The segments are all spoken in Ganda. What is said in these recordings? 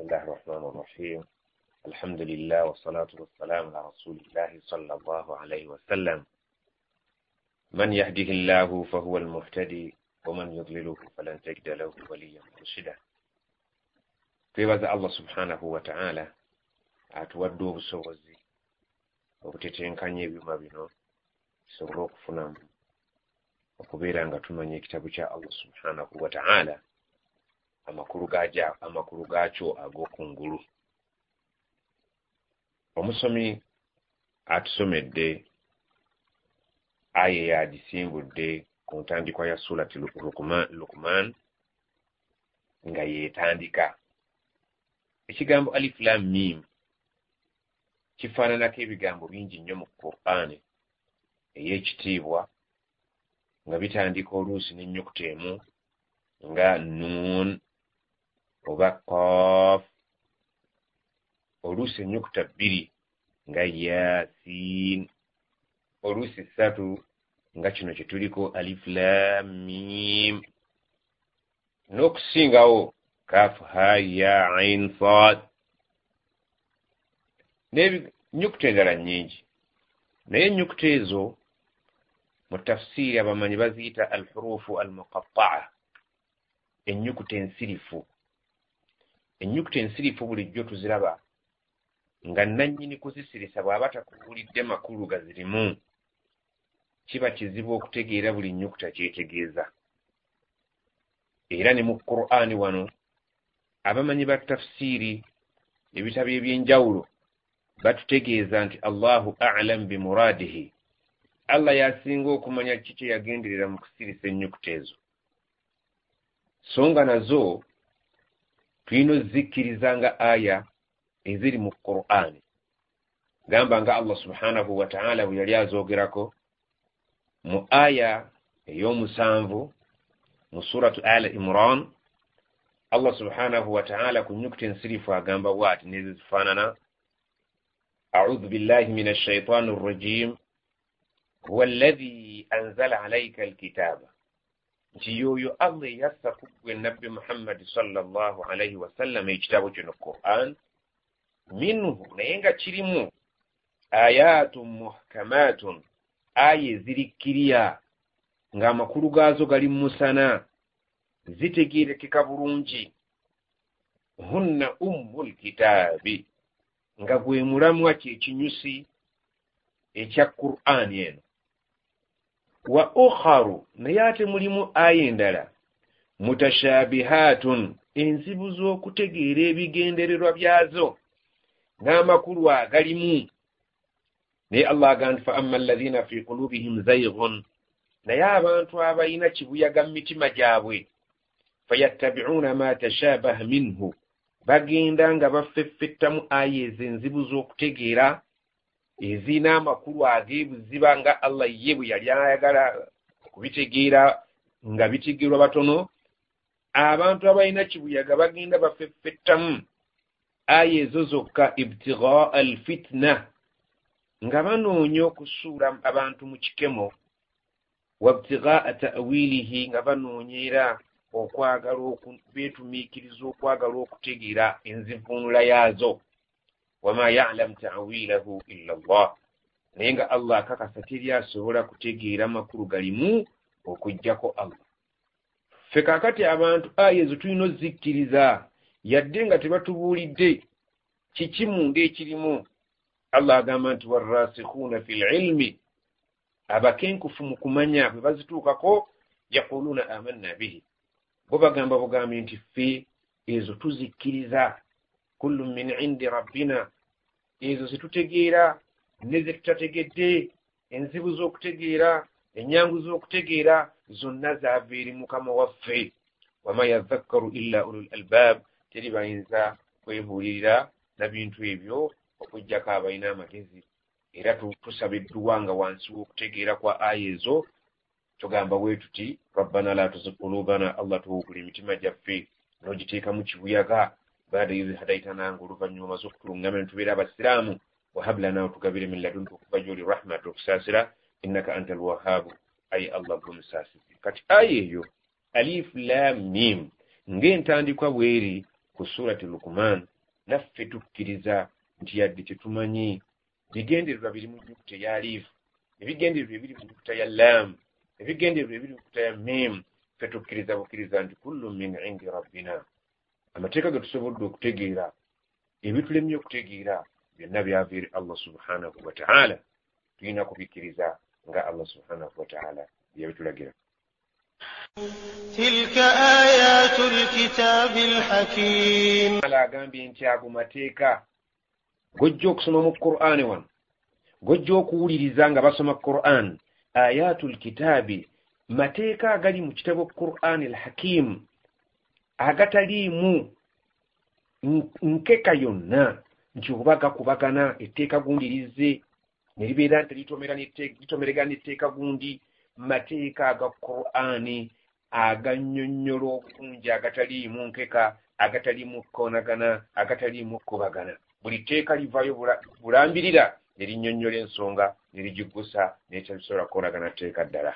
بسم الله الرحمن الرحيم الحمد لله والصلاة والسلام على رسول الله صلى الله عليه وسلم من يهده الله فهو المهتدي ومن يضلله فلن تجد له وليا مرشدا twebaza allah subhanahu wataala atuwadde obusobozi obutetenkanya ebyuma bino tusobole okufunamu okubeera nga tumanya ekitabo kya allah subhanahu wataala amakulu gaakyo ag'okungulu. Omusomi atusomedde aya eyagisimbudde ku ntandikwa ya surati lukman nga yeetandika. Ekigambo alif lam mim kifaananako ebigambo bingi nnyo mu qur'ani ey'ekitiibwa nga bitandika oluusi n'ennyukuta emu nga nuun oba kof oluusi ennyukuta bbiri nga yasin oluusi ssatu nga kino kye tuliko alif lam mim n'okusingawo kaafu ha ya ain sad n'ennyukuta endala nnyingi. Naye ennyukuta ezo mu tafsiiri abamanyi baziyita alhurufu almuqataa ennyukuta ensirifu ennyukuta ensirifu bulijjo tuziraba nga nannyini kuzisirisa bw'aba takubuulidde makulu gazirimu kiba kizibu okutegeera buli nnyukuta kyetegeeza. Era ne mu qur'ani wano abamanyi ba tafsiiri ebitabo eby'enjawulo batutegeeza nti allahu alamu bimuraadihi allah yasinga okumanya ki kye yagenderera mu kusirisa ennyukuta ezo. So nga nazo tulina ozikkiriza nga aya eziri mu qur'ani gamba nga allah subhanahu wataala bwe yali azoogerako mu aya ey'omusanvu mu suratu al imran allah subhanahu wataala ku nyukuta ensirifu agamba bwati nezo zifaanana audhu billahi min alshaitan arrajim huwa allahi anzala alaika alkitaba nti yoyo allah eyassa ku gwe nabbi muhammadi sallallahu alaihi wasallam ekitabo kino quran. Minhu naye nga kirimu. Ayatun muhkamatun. Aya ezirikkirya ng'amakulu gaazo gali musana. Zitegeerekeka bulungi hunna ummu lkitaabi nga gwe mulamwa kyekinyusi ekya qur'ani eno wa ukharu naye ate mulimu aya endala mutashaabihaatun enzibu z'okutegeera ebigendererwa byazo n'amakulu agalimu. Naye allah agamba nti fa amma alladhina fi qulubihim zayghun naye abantu abalina kibuyaga mu mitima gyabwe fayattabi'uuna ma tashaabaha minhu bagenda nga baffeffettamu aya ezo enzibu z'okutegeera ezirina amakulu ag'ebuziba nga allah ye bwe yali ayagala okubitegeera nga bitegeerwa batono abantu abalina kibuyaga bagenda baffeffettamu aya ezo zokka ibtigaa alfitna nga banoonya okusuula abantu mu kikemo. Wabtigaa ta'wilihi nga banoonyera okwagala beetumiikiriza okwagala okutegeera enzivuunula yaazo wama yalamu ta'wilahu illa llah naye nga allah akakasa teri asobola kutegeera makulu galimu okuggyako allah. Ffe kaakati abantu aya ezo tulina ozikkiriza. Yadde nga tebatubuulidde kiki munda ekirimu? Allah agamba nti warrasikhuuna fi lilmi abakenkufu mu kumanya bwe bazituukako yaquluuna amanna bihi. Bo bagamba bugambi nti ffe ezo tuzikkiriza kullu min indi rabbina. Ezo zetutegeera ne ze tutategedde enzibu z'okutegeera enyangu z'okutegeera zonna zaava eri mukama waffe. Wama yadhakkaru illa ulul albaab teri bayinza kwebuulirira na bintu ebyo okuggyako abalina amagezi. Era tusaba edduwa nga wansi w'okutegeera kwa aya ezo tugamba bwe tuti rabbana la tuzig qulubana allah tuwugula emitima gyaffe n'ogiteekamu kibuyaga baada idh hadaitana nga oluvannyuma omaze okutuluŋŋama ne tubeera abasiraamu wahab lana otugabire min ladunka okuva gy'oli rahmat okusaasira innaka anta alwahaabu ayi allah gwe musaasizi kati aya eyo alif lam mim ng'entandikwa bweri ku surati lukuman naffe tukkiriza nti yadde tetumanyi bigendererwa biri mu nyukuta ya alif ebigendererwa ebiri mu nyukuta ya lam ebigendererwa ebiri mu nyukuta ya mim ffe tukkiriza bukkiriza nti kullu min indi rabbina amateeka ge tusobodde okutegeera ebitulemye okutegeera byonna byava eri allah subhanahu wataala tulina kubikkiriza nga allah subhanahu wataala byebitulagira tilka ayatu lkitabi lhakim agambye nti ago mateeka gojja okusoma mu qur'ani wano gojja okuwuliriza nga basoma quran. Ayatu lkitaabi mateeka agali mu kitabo qur'ani alhakimu agataliimu nkeka yonna nti oba gakubagana etteeka gundi lizze ne libeera nti litomeregana n'etteeka gundi mateeka aga qur'ani agannyonnyola obulungi agataliimu nkeka agataliimu kukoonagana agataliimu kkubagana. Buli tteeka livaayo bulambirira ne linnyonnyola ensonga ne ligiggusa nekyabisobola kukoonagana tteeka ddala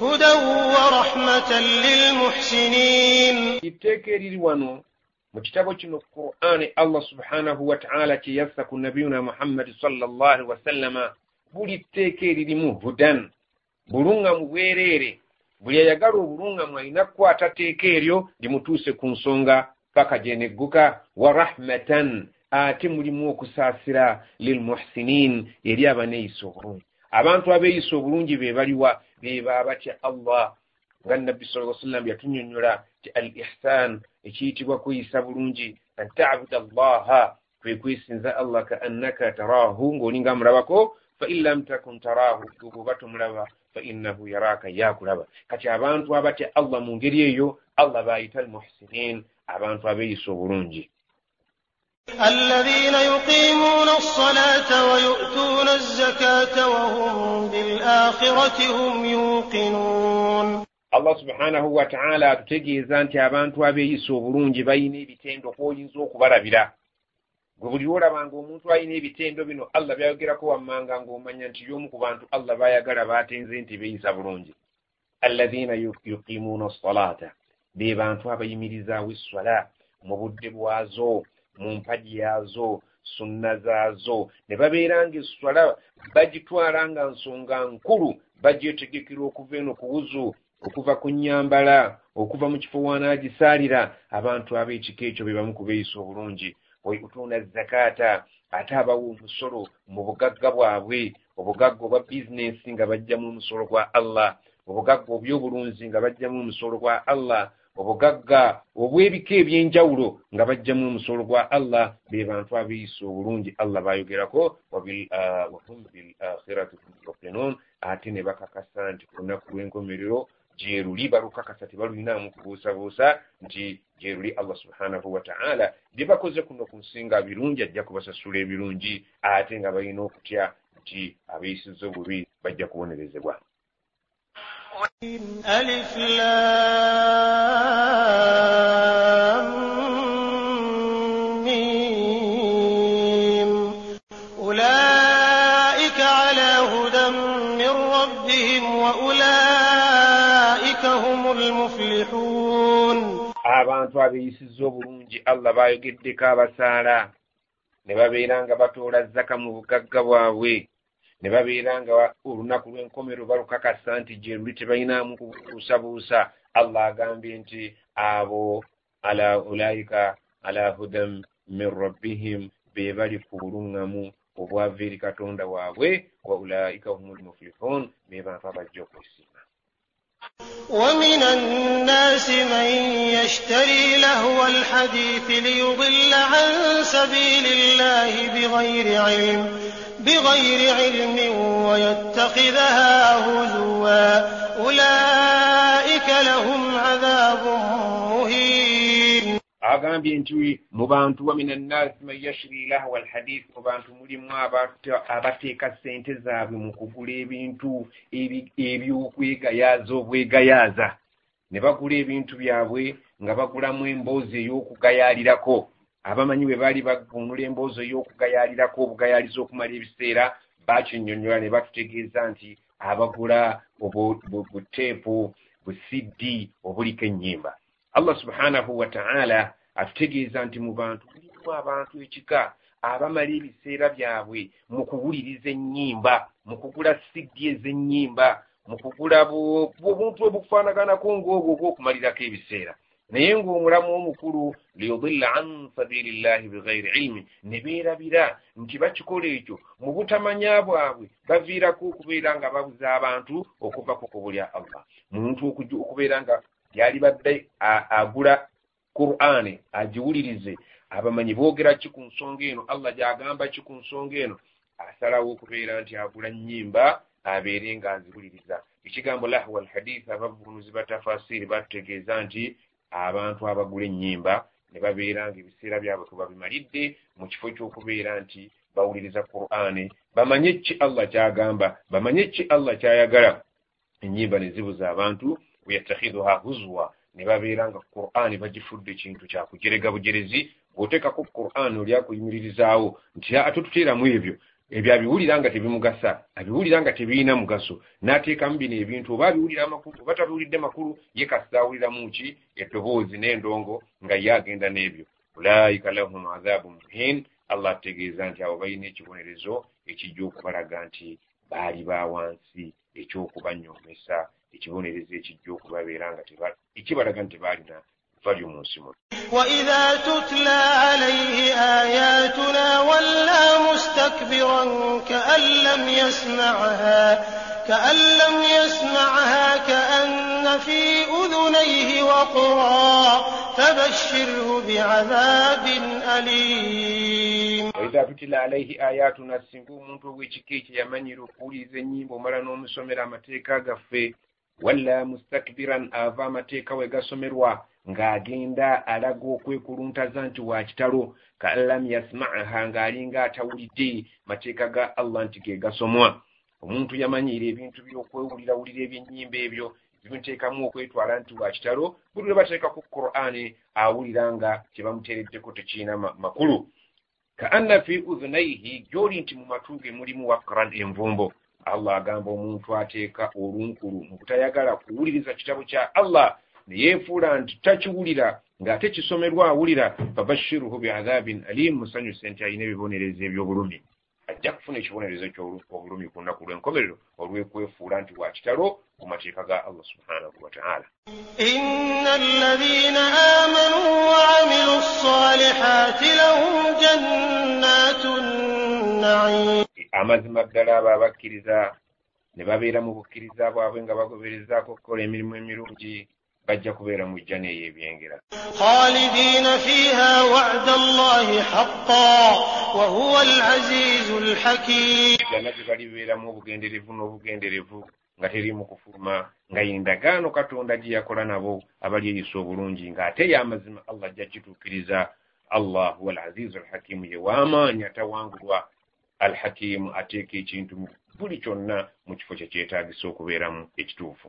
hudan wa rahmatan lilmuhsinin etteeka eriri wano mu kitabo kino qur'ani allah subhanahu wataala kye yassa ku nabiyuna muhammadi sallallahu wasallama buli tteeka eririmu hudan buluŋŋamu bwereere. Buli ayagala obuluŋŋamu alina kukwata tteeka eryo limutuuse ku nsonga paka gyenegguka wa rahmatan ate mulimu okusaasira lilmuhsinin eri abaneeyisa obulungi. Abantu abeeyisa obulungi be baliwa beba abatya allah. Nga nabbi sala sallam yatunyonnyola ti al ihsan ekiyitibwa kweyisa bulungi an tabuda allaha kwe kwesinza allah ka annaka tarahu. Ng'olinga amulabako fa in lam takun tarahu bwoba tomulaba fa innahu yaraka yakulaba kati abantu abatya allah mu ngeri eyo allah bayita almuhsinin abantu abeeyisa obulungi الذين يقيمون الصلاة ويؤتون الزكاة وهم بالآخرة هم يوقنون allah subhanahu wataala atutegeeza nti abantu abeeyisa obulungi balina ebitendo kwoyinza okubalabira gwe buli lwolabanga omuntu alina ebitendo bino allah byayogerako wammanga ng'omanya nti y'omu ku bantu allah bayagala batenze nti beeyisa bulungi alladhina yuqimuuna salaata be bantu abayimirizaawo esswala mu budde bwazo mu mpagi yaazo sunna zaazo. Ne babeera nga esswala bagitwala nga nsonga nkulu bagyetegekera okuva eno ku wuzu okuva ku nnyambala okuva mu kifo wanaagisaalira. Abantu ab'ekika ekyo be bamu kubeeyisa obulungi. Wayutuuna zakaata ate abawa omusolo mu bugagga bwabwe obugagga obwa bizinensi nga bajjamu omusolo gwa allah obugagga obyobulunzi nga bajjamu omusolo gwa allah obugagga obw'ebika ebyenjawulo nga bajjamu omusolo gwa allah be bantu abeeyisa obulungi allah bayogerako wahum bilakhirati yuqinun ate ne bakakasa nti ku lunaku lw'enkomerero gyeruli balukakasa tebalulinaamu kubuusabuusa nti gyeruli allah subhanahu wataala bye bakoze kuno ku nsinga birungi ajja kubasasula ebirungi ate nga balina okutya nti abeeyisiza obubi bajja kubonerezebwa ألف لام ميم أولئك على هدى من ربهم وأولئك هم المفلحون abantu abeeyisiza obulungi allah baayogeddeko abasaala ne babeera nga batoola zaka mu bugagga bwabwe ne babeera nga olunaku lw'enkomero balukakasa nti gye luli tebalinaamu kubuusabuusa allah agambye nti abo ala ulaika ala hudan min rabbihim be bali ku buluŋŋamu obwava eri katonda waabwe wa ulaika humu lmuflihun be bantu abajja okwesiima ومن الناس من يشتري لهو الحديث ليضل عن سبيل الله بغير علم بغير علم ويتخذها هزوا أولئك لهم عذاب مهين agambye nti mu bantu wa min annasi man yashri lahwa alhadith mu bantu mulimu abateeka ssente zaabwe mu kugula ebintu ebyokwegayaaza obwegayaaza ne bagula ebintu byabwe nga bagulamu emboozi ey'okugayaalirako Abamanyi bwe baali bagunula emboozi ey'okugayaalirako obugayaaliza okumala ebiseera bakinnyonnyola ne batutegeeza nti abagula buteepu busiddi obuliko ennyimba. Allah subhanahu wataala atutegeeza nti mu bantu mulimu abantu ekika abamala ebiseera byabwe mu kuwuliriza ennyimba mu kugula siddi ez'ennyimba mu kugula obuntu obukufaanaganako ng'obwo obw'okumalirako ebiseera naye ng'omulamu omukulu liyudilla an sabili llahi bighairi ilmi ne beerabira nti bakikola ekyo mu butamanya bwabwe baviirako okubeera nga babuza abantu okuva ku kkubo lya allah. Muntu okubeera nga yali badde agula qur'ani agiwulirize abamanyi boogera ki ku nsonga eno allah gyagamba ki ku nsonga eno asalawo okubeera nti agula nnyimba abeere nga aziwuliriza ekigambo lahwa alhadith abavunuzi batafasiri batutegeeza nti abantu abagula ennyimba ne babeera nga ebiseera byabwe kubabimalidde mu kifo ky'okubeera nti bawuliriza qur'ani bamanye ki allah kyagamba? Bamanye ki allah kyayagala? Ennyimba ne zibuza abantu weyattakhidhuha huzwa? Ne babeera nga qur'ani bagifudde ekintu kyakujerega bujerezi bw'oteekako qur'ani oli akuyimiririzaawo nti ate tuteeramu ebyo ebyo abiwulira nga tebimugasa abiwulira nga tebiina mugaso. N'ateekamu bino ebintu oba abiwulira amakulu oba tabiwulidde makulu ye kasita awuliramu ki? Eddoboozi n'endongo nga ye agenda n'ebyo. Ulaika lahum adhabu muhin. Allah ategeeza nti abo balina ekibonerezo ekijja okubalaga nti baali ba wansi ekyokubanyoomesa ekibonerezo ekijja okubabeera nga ekibalaga nti tebaalina bali mu nsi muno وإذا تتلى عليه آياتنا ولى مستكبرا كأن لم يسمعها كأن لم يسمعها كأن في أذنيه وقرا فبشره بعذاب أليم. وإذا تتلى عليه آياتنا سنكو منتو ويشكيك يمني رقولي زني بمرانو مسومر أمتيكا غفي ولا مستكبرا آفا متيكا ويغا سمروا ng'agenda alaga okwekuluntaza nti wa kitalo ka lam yasmaaha ng'alinga atawulidde mateeka ga allah nti ge gasomwa. Omuntu yamanyiira ebintu byokwewulirawulira ebyennyimba ebyo bimuteekamu okwetwala nti wa kitalo buli lwe bateekaku qur'ani awulira nga kyebamuteereddeko tekiina makulu. Ka anna fi udhunaihi gy'oli nti mu matu ge mulimu wakran envumbo allah agamba omuntu ateeka olunkulu mu kutayagala kuwuliriza kitabo kya allah ne yeefuula nti takiwulira ng'ate kisomerwa awulira fabashiruhu biadhabin alim musanyuse nti alina ebibonerezo eby'obulumi. Ajja kufuna ekibonerezo kyobulumi ku lunaku lw'enkomerero olw'okwefuula nti wa kitalo ku mateeka ga allah subhanahu wataala ina alladhina amanu waamilu ssalihati lahum jannatu naim e, amazima ddala abo abakkiriza ne babeera mu bukkiriza bwabwe nga bagoberezaako okukola emirimu emirungi. bajja kubeera mu jjana ey'ebyengera. Khalidina fiha wada allahi haqa wahuwa alazizu lhakim jjana gye balibeeramu obugenderevu n'obugenderevu nga teri mu kufuluma nga yendagaano katonda gye yakola nabo abalyeyisa obulungi ng'ate y'amazima allah ajja kituukiriza allahu alazizu alhakimu ye w'amaanyi atawangulwa. Alhakimu ateeka ekintu buli kyonna mu kifo kye kyetaagisa okubeeramu ekituufu.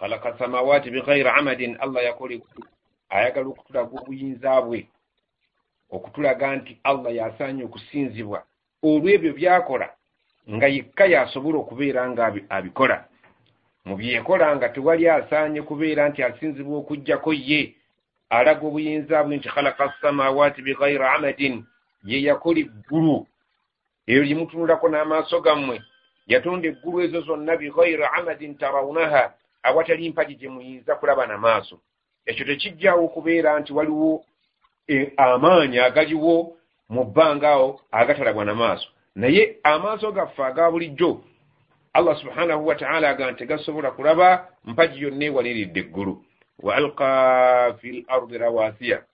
Khalaqa samawati bighairi amadin allah yakole ayagala okutulaga obuyinza bwe okutulaga nti allah yasaanye okusinzibwa. Olw'ebyo byakola nga yekka yasobola okubeera nga abi- abikola. Mu byekola nga tewali asaanye kubeera nti asinzibwa okugjako ye alaga obuyinza bwe nti khalaqa samawati bighairi amadin ye yakola eggulu. Eyo lyemutunulako n'amaaso gammwe. Yatonda eggulu ezo zonna bighairi amadin tarawunaha awatali mpagi gye muyinza kulaba na maaso. Ekyo tekijjawo okubeera nti waliwo e, amaanyi agaliwo mu bbanga awo agatalabwa na maaso. Naye amaaso gaffe aga bulijjo allah subhanahu wataala agamba tegasobola kulaba mpagi yonna ewaliridde eggulu. Wa alqa fi l ardi rawasiya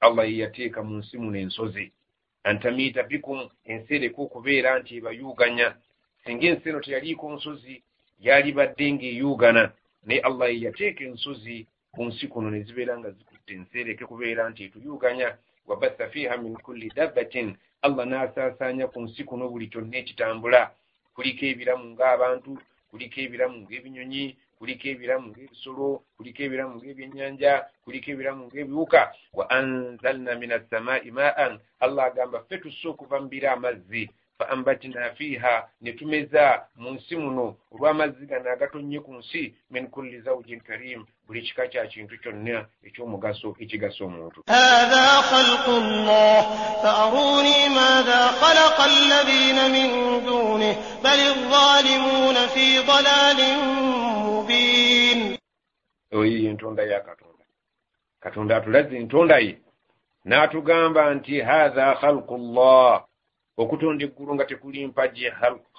allah ye yateeka mu nsi muno ensozi. Antamiita bikum ensi ereka okubeera nti ebayuuganya singa ensi eno teyaliiko nsozi yalibadde ng'eyuugana naye allah ye yateeka ensozi ku nsi kuno ne zibeera nga ekutte ensi ereke kubeera nti etuyuganya wabatha fiha min kulli dabbatin allah n'asaasaanya ku nsi kuno buli kyonna ekitambula. Kuliko ebiramu ng'abantu kuliko ebiramu ng'ebinyonyi kuliko ebiramu ng'ebisolo kuliko ebiramu ng'ebyennyanja kuliko ebiramu ng'ebiwuka. Wa anzalna min assamai maan allah agamba ffe tusse okuva mu biro amazzi fa ambatina fiiha ne tumeza mu nsi muno olw'amazzi gano agatonnye ku nsi min kulli zaujin karim buli kika kya kintu kyonna eky'omugaso ekigasa omuntu hatha khalqu llah faaruni matha khalaqa alladhina min dunih bal adh-dhalimuna fi dalalin mubin oyo ye ntonda ya katonda katonda atulaze entonda ye n'atugamba nti hatha khalqu llah okutonda eggulu nga tekuli mpagi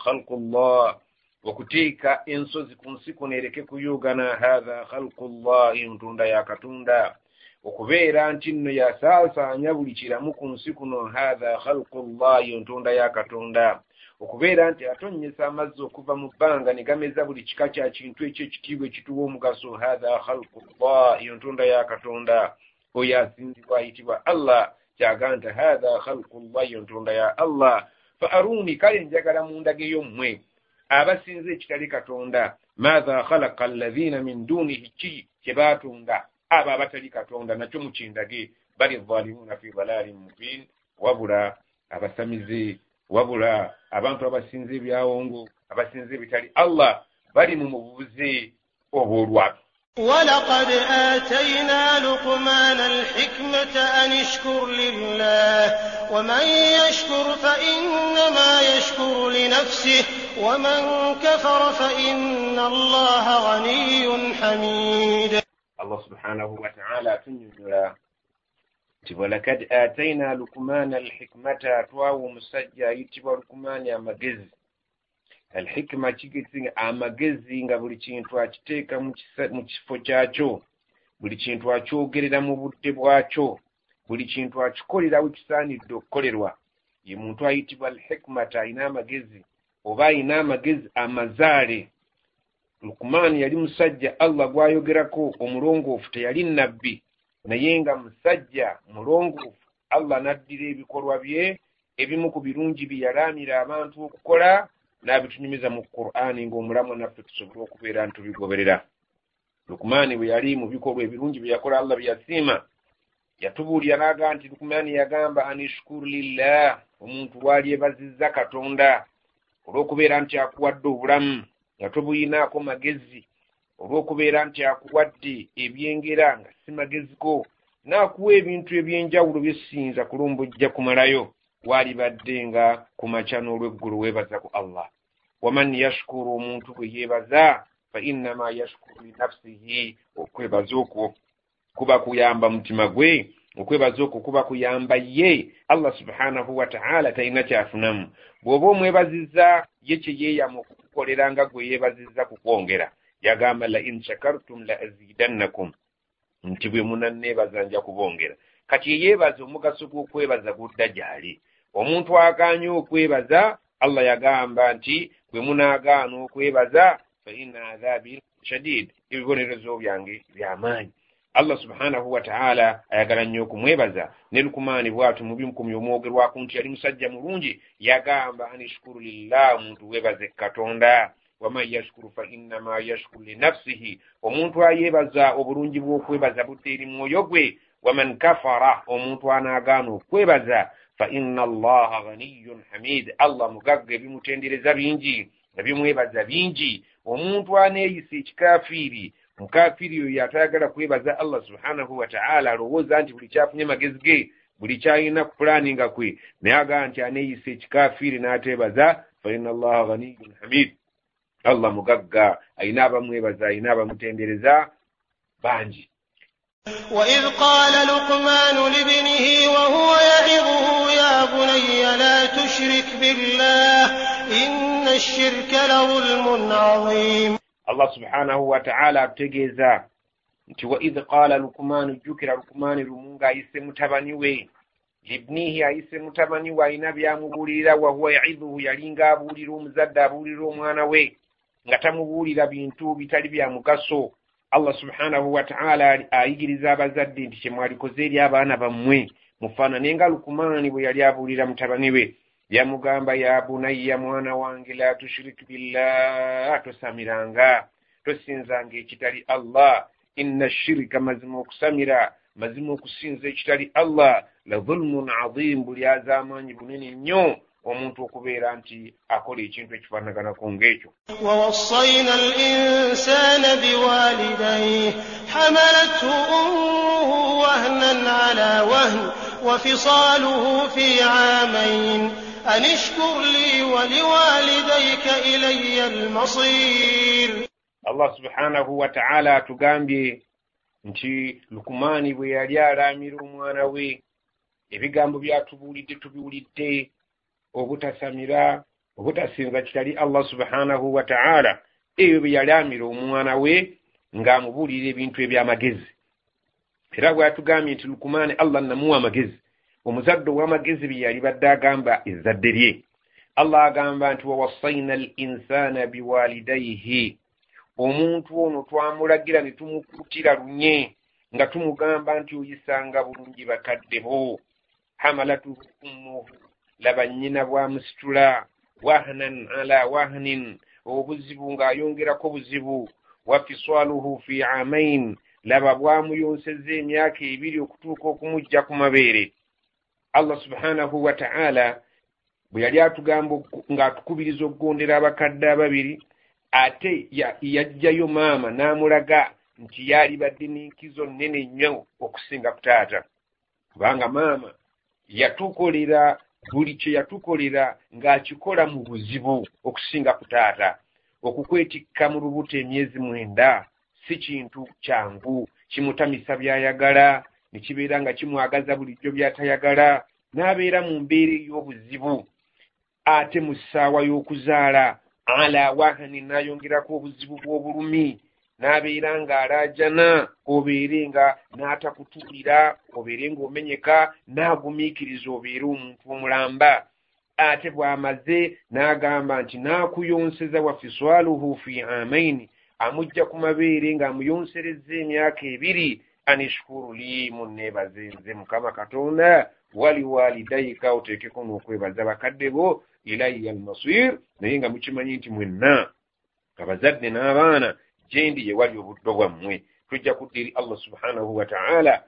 khalqu llah okuteeka ensozi ku nsi kuno ereke kuyugana hatha khalqu llah entonda ya katonda okubeera nti nno yasaasaanya buli kiramu ku nsi kuno hatha khalqu llah entonda ya katonda okubeera nti atonnyesa amazzi okuva mu bbanga ne gameza buli kika kya kintu ekyo ekitiibwa ekituwa omugaso hatha khalqu llah iyo ntonda ya katonda oyo asinzibwa ayitibwa allah kyaga nti hatha khalqu llah iyo ntonda ya allah fa aruni kale njagala mundageyo mmwe abasinza ekitali katonda maatha khalaqa alladhina min dunihi ki kye baatonda abo abatali katonda nakyo mukindage bali zalimuna fi dalalin mubin wabula abasamize wabula abantu abasinza ebyawongo abasinza ebitali allah bali mu mubuze obwolwabi وَلَقَدْ آتَيْنَا لُقْمَانَ الْحِكْمَةَ أَنِ اشْكُرْ لِلَّهِ ۚ وَمَن يَشْكُرْ فَإِنَّمَا يَشْكُرُ لِنَفْسِهِ ۖ وَمَن كَفَرَ فَإِنَّ اللَّهَ غَنِيٌّ حَمِيدٌ. الله سبحانه وتعالى تنجل ولقد آتينا لقمان الحكمة تواو مسجى يتبع لقمان يا مجز. Alhikima kigezi amagezi nga buli kintu akiteeka mu kifo kyakyo. Buli kintu akyogerera mu budde bwakyo. Buli kintu akikolerawo kisaanidde okukolerwa ye muntu ayitibwa alhikmata ayina amagezi oba ayina amagezi amazaale. Lukumaani yali musajja allah gwayogerako omulongoofu teyali nabbi naye nga musajja mulongoofu allah n'addira ebikolwa bye ebimu ku birungi bye yalaamira abantu okukola n'abitunyumiza mu qur'ani ng'omulamwa naffe tusobole okubeera ntubigoberera. Lukumaani bwe yali mu bikolwa ebirungi bye yakola allah bye yasiima yatubuulira n'aga nti lukumaani yagamba anishukuru lillah omuntu lwalyebazizza katonda olw'okubeera nti akuwadde obulamu nga tobuyinaako magezi olw'okubeera nti akuwadde ebyengera nga si mageziko n'akuwa ebintu eby'enjawulo byesinza kulomba ojja kumalayo waalibadde nga ku makya n'olw'eggulu weebaza ku allah. Waman yashukuru omuntu bwe yeebaza fa innama yashukuru linafsihi okwebaza okwo kuba kuyamba mutima gwe okwebaza okwo kuba kuyamba ye. Allah subhanahu wataala talina kyafunamu. Bw'oba omwebazizza ye kye yeeyama okukukolera nga gwe yeebazizza kukwongera yagamba la in shakartum la azidannakum nti bwe munanneebaza nja kubongera kati eyeebaza omugaso gw'okwebaza gudda gy'ali omuntu agaanye okwebaza allah yagamba nti bwe munaagaana okwebaza fa inna adhabi shadid. Ebibonerezo byange byamaanyi. Allah subhanahu wataala ayagala nnyo okumwebaza. Ne lukumaani bwatu mu bimukumi omwogerwaku nti yali musajja mulungi yagamba anishukuru lillah omuntu weebaze katonda. Waman yashukuru fa innama yashukuru linafsihi omuntu ayeebaza obulungi bw'okwebaza budde eri mwoyo gwe. Waman kafara omuntu anaagaana okwebaza fa inna allaha ghaniyun hamid allah mugagga ebimutendereza bingi ebimwebaza bingi omuntu aneeyisa ekikafiiri mukafiiri oyo atayagala kwebaza allah subhanahu wataala alowooza nti buli kyafunye magezi ge buli kyalina ku pulaninga kwe naye agaa nti aneeyisa ekikafiiri n'ateebaza fa inna allaha ghaniyun hamid allah mugagga ayina abamwebaza ayina abamutendereza bangi وإذ قال لقمان لابنه وهو يعظه يا بني لا تشرك بالله إن الشرك لظلم عظيم allah subhanahu wataala atutegeeza nti wa idh qaala lukumaanu jjukira lukumaani lumu ng'ayise mutabani we libnihi ayise mutabani we ayina byamubuulirira wahuwa yaidhuhu yali ng'abuulira omuzadde abuulira omwana we nga tamubuulira bintu bitali bya mugaso allah subhanahu wataala ayigiriza abazadde nti kyemwalikoze eri abaana bammwe mufaanane nga lukumaani bwe yali abuulira mutabani we yamugamba ya bunayya mwana wange la tushirik billah. Tosamiranga tosinzanga ekitali allah. Inna shirika mazima okusamira mazima okusinza ekitali allah. La dhulmun adhim buli az'amaanyi bunene nnyo omuntu okubeera nti akola ekintu ekifaanaganako ng'ekyo. wawasaina al insaana biwalidayh hamalathu ummuhu wahnan ala wahn wafisaluhu fi amain an ishkur li waliwalidayka ilaya almasir allah subhanahu wataala atugambye nti lukumaani bwe yali alaamira omwana we ebigambo byatubuulidde tubiwulidde obutasamira obutasinza kitali allah subhanahu wataala ebyo bye yalaamira omwana we ng'amubuulira ebintu eby'amagezi. Era bw'atugambye nti lukumaani allah namuwa amagezi. Omuzadde ow'amagezi bye yali badde agamba ezzadde lye. Allah agamba nti wawassaina al insaana biwalidaihi omuntu ono twamulagira ne tumukuutira lunye nga tumugamba nti oyisanga bulungi bakadde bo. Hamalatuhu ummuhu laba nnyina bwamusitula wahnan ala wahnin obuzibu ng'ayongerako buzibu. Wa fiswaluhu fi amain laba bwamuyonseza emyaka ebiri okutuuka okumujja ku mabeere. Allah subhanahu wa ta'ala bwe yali atugamba ng'atukubiriza okugondera abakadde ababiri ate yajjayo maama n'amulaga nti yaali badde n'enkizo nnene nnyo okusinga ku taata. Kubanga maama yatukolera buli kye yatukolera ng'akikola mu buzibu okusinga ku taata okukwetikka mu lubuto emyezi mwenda si kintu kyangu. Kimutamisa by'ayagala ne kibeera nga kimwagaza bulijjo by'atayagala n'abeera mu mbeera ey'obuzibu. Ate mu ssaawa y'okuzaala ala wahani n'ayongerako obuzibu bw'obulumi n'abeera ng'alaajana obeere nga n'atakutuulira obeere ng'omenyeka n'agumiikiriza obeere omuntu omulamba. Ate bw'amaze n'agamba nti n'akuyonseza wa fiswaluhu fi amaini amujja ku mabeere ng'amuyonsereza emyaka ebiri anishukuru li munneebaze nze mukama katonda wali walidayika oteekeko n'okwebaza bakadde bo ilaiya almasir naye nga mukimanyi nti mwenna abazadde n'abaana gyendi ye wali obuddo bwammwe. Tujja kudda eri allah subhanahu wataala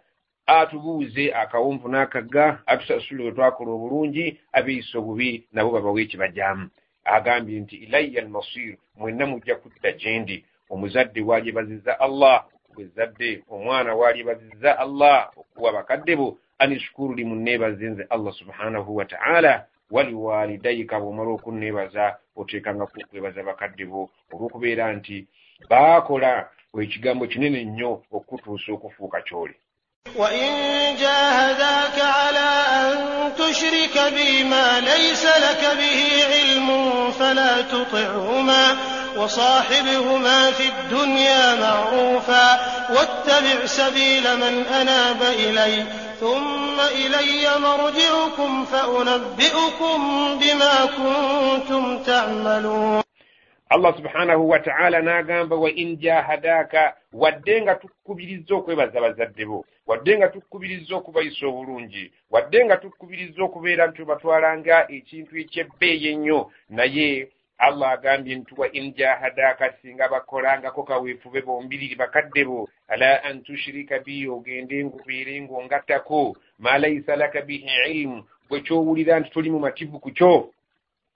atubuuze akawonvu n'akagga atusasule we twakola obulungi abeeyisa obubi nabo babawe ekibajyamu agambye nti ilaiya almasir mwenna mujja kudda gyendi. Omuzadde walyebazizza allah bwezadde omwana walyebazizza allah okuwa bakadde bo. Anishukuru limunneebaze nze allah subhanahu wataala waliwalidayika bw'omala okunneebaza oteekanga kukwebaza bakadde bo. Olw'okubeera nti baakola wekigambo kinene nnyo okutuusa okufuuka ky'oli. وإن جاهداك على أن تشرك بي ما ليس لك به علم فلا تطعهما وصاحبهما في الدنيا معروفا واتبع سبيل من أناب إلي ثم إلي مرجعكم فأنبئكم بما كنتم تعملون allah subhanahu wataala n'agamba wa in jahadaaka wadde nga tukubiriza okwebaza bazadde bo wadde nga tukubiriza okubayisa obulungi wadde nga tukubiriza okubeera nti obatwalanga ekintu ekyebbeeyi ennyo. Naye allah agambye nti wa in jahadaaka singa bakolangako kaweefube bombiriri bakadde bo ala an tushirika bi ogende ngubeere ng'ongattako. Ma laisa laka bihi ilimu bwe kyowulira nti toli mu mativu ku kyo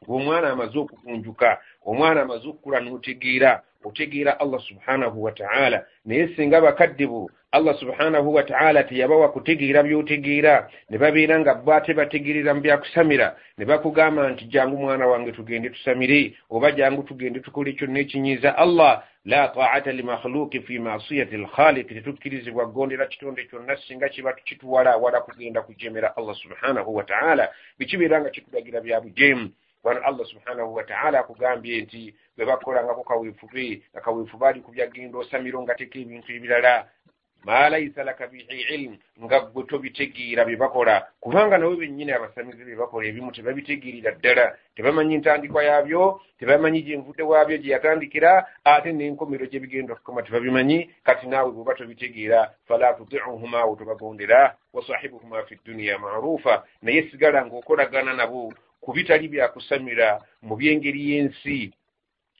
ng'omwana amaze okukunjuka omwana amaze okukula n'otegeera otegeera allah subhanahu wataala naye singa bakadde bo allah subhanahu wataala teyabawa kutegeera by'otegeera ne babeera nga bo ate bategeerera mu byakusamira ne bakugamba nti jangu mwana wange tugende tusamire oba jangu tugende tukole kyonna ekinyiiza allah la taata limakhluqi fi masiyati lkhaliqi tetukkirizibwa kugondera kitonde kyonna singa kiba tukituwala wala kugenda kujemera allah subhanahu wataala bikibeera nga kitulagira bya bujeemu wano allah subhanahu wataala akugambye nti bwe bakolangako kaweefube nga kaweefube ali ku byagenda osamiro nga teka ebintu ebirala. Ma laisa laka bihi ilmu nga gwe tobitegeera bye bakola. Kubanga nawe bennyini abasamizi bye bakola ebimu tebabitegeerera ddala. Tebamanyi ntandikwa yaabyo tebamanyi gyenvudde waabyo gye yatandikira ate n'enkomero gye bigenda okukoma tebabimanyi. Kati naawe bweba tobitegeera fala tutiuhuma awo tobagondera wasahibuhuma fi dduniya marufa naye sigala ng'okolagana nabo ku bitali byakusamira mu byengeri y'ensi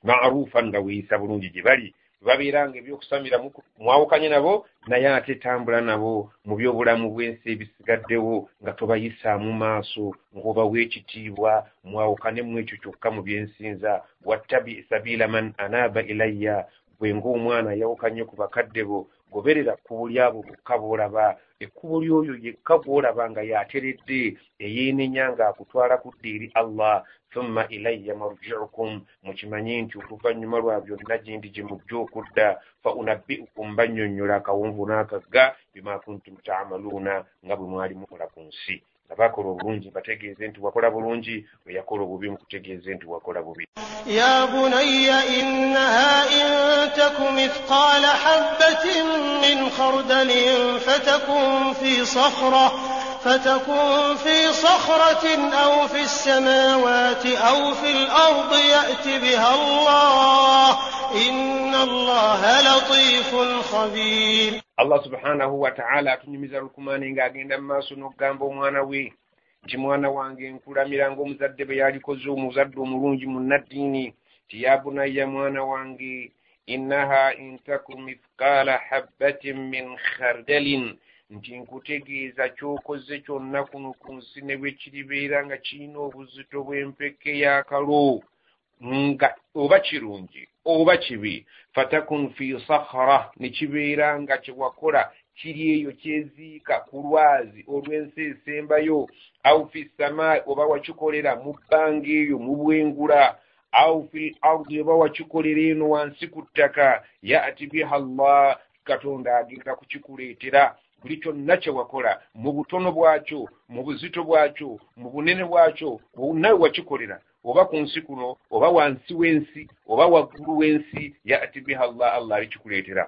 marufa nga weeyisa bulungi gye bali. Babeeranga ebyokusamira mwawukanye nabo naye ate tambula nabo mu byobulamu bw'ensi ebisigaddewo nga tobayisaamu maaso ng'obawa ekitiibwa mwawukanemu ekyo kyokka mu byensinza. Wattabi sabiila man anaaba ilayya bwe ng'omwana yawukanye ku bakadde bo goberera kkubo lyabo bokka boolaba ekkubo lyoyo yekka bwolaba nga yateredde eyeenenya ng'akutwala kudda eri allah thumma ilayya marjiukum. Mukimanye nti oluvannyuma lwa byonna gyendi gye mujja okudda fa unabbiukum bannyonnyola akawunvu n'akagga bima kuntum taamaluuna nga bwe mwali mukola ku nsi abakola obulungi bategeeze nti wakola bulungi weyakola obubi mukutegeeze nti wakola bubi. Ya bunayya innaha in taku mithqala habbatin min khardalin fatakun fi sakhra فتكن في صخرة أو في السماوات أو في الأرض يأت بها الله إن الله لطيف خبير allah subhanahu wataala atunyumiza lukumaani ng'agenda mu maaso n'okugamba omwana we nti mwana wange nkulamira ng'omuzadde bwe yalikoze omuzadde omulungi mu naddiini ti ya bunayya mwana wange innaha intaku mithqaala habbatin min khardalin nti nkutegeeza kyokoze kyonna kuno ku nsi ne bwe kiribeera nga kirina obuzito bw'empeke y'akalo nga oba kirungi Oba kibi fatakun fi sahara ne kibeera nga kyewakola kiri eyo kyeziika ku lwazi olw'ensi esembayo au fi samai oba wakikolera mu bbanga eyo mu bwengula. Au fi ardi oba wakikolera eno wansi ku ttaka. Yati biha llah katonda agenda kukikuleetera. Buli kyonna kye wakola mu butono bwakyo mu buzito bwakyo mu bunene bwakyo nawe wakikolera oba ku nsi kuno oba wansi w'ensi oba waggulu w'ensi yati biha llah allah alikikuleetera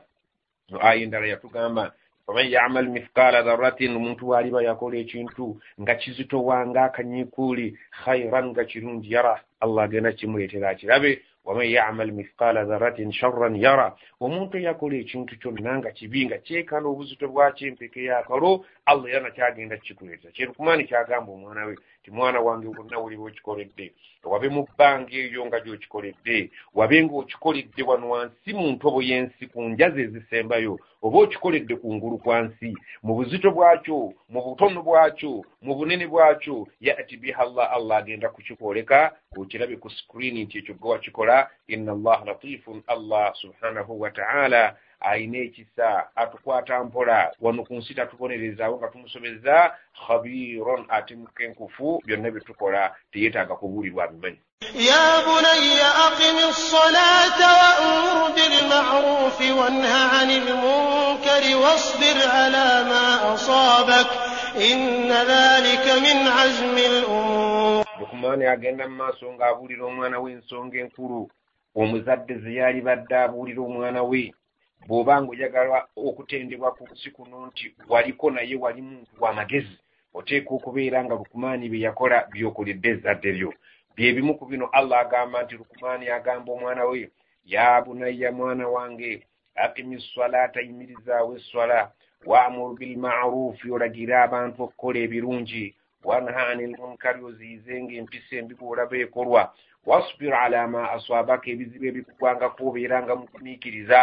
aya endala yatugamba faman yamal mithqala dharatin omuntu waaliba yakola ekintu nga kizitowanga akanyiikuuli khairan nga kirungi yara allah agenda kimuleetera akirabe. Waman yamal mithqala dharatin sharran yara omuntu eyakola ekintu kyonna nga kibi nga kyekana obuzito bwakyo empeke yakalo allah era nakyagenda kikuleetera kyerukumaani kyagamba omwana we ti mwana wange wonna wuli bwokikoledde wabe mu bbanga eyo nga gyokikoledde wabe ng'okikoledde wano wansi mu ntobo y'ensi ku njazi ezisembayo. Oba okikoledde ku ngulu kwa nsi mu buzito bwakyo mu butono bwakyo mu bunene bwakyo yati biha llah allah agenda kukikwoleka okirabe ku sikuriini nti ekyo gwe wakikola. Inna allaha latifun allah subhanahu wa taala ayina ekisa atukwata mpola wano ku nsi tatubonerezaawo nga tumusobeza khabiron ate mukenkufu byonna bye tukola teyeetaaga kubuulirwa abimanyi يا بني أقم الصلاة وأمر بالمعروف وانه عن المنكر واصبر على ما أصابك إن ذلك من عزم الأمور lukumaani agenda mu maaso ng'abuulira omwana we ensonga enkulu omuzadde ze yali badde abuulira omwana we Bw'oba ng'oyagala okutendebwa ku nsi kuno nti waliko naye wali muntu w'amagezi oteeka okubeera nga lukumaani bye yakola by'okoledde ezzadde lyo byebimu ku bino allah agamba nti lukumaani agamba omwana we ya bunayya mwana wange akimi swalaata yimirizaawo esswala waamuru bilmarufi olagira abantu okukola ebirungi wanha ani lmunkari oziyizenga empisa embi bw'olaba ekolwa wasbir ala ma aswabaka ebizibu ebikugwangako obeeranga mukumiikiriza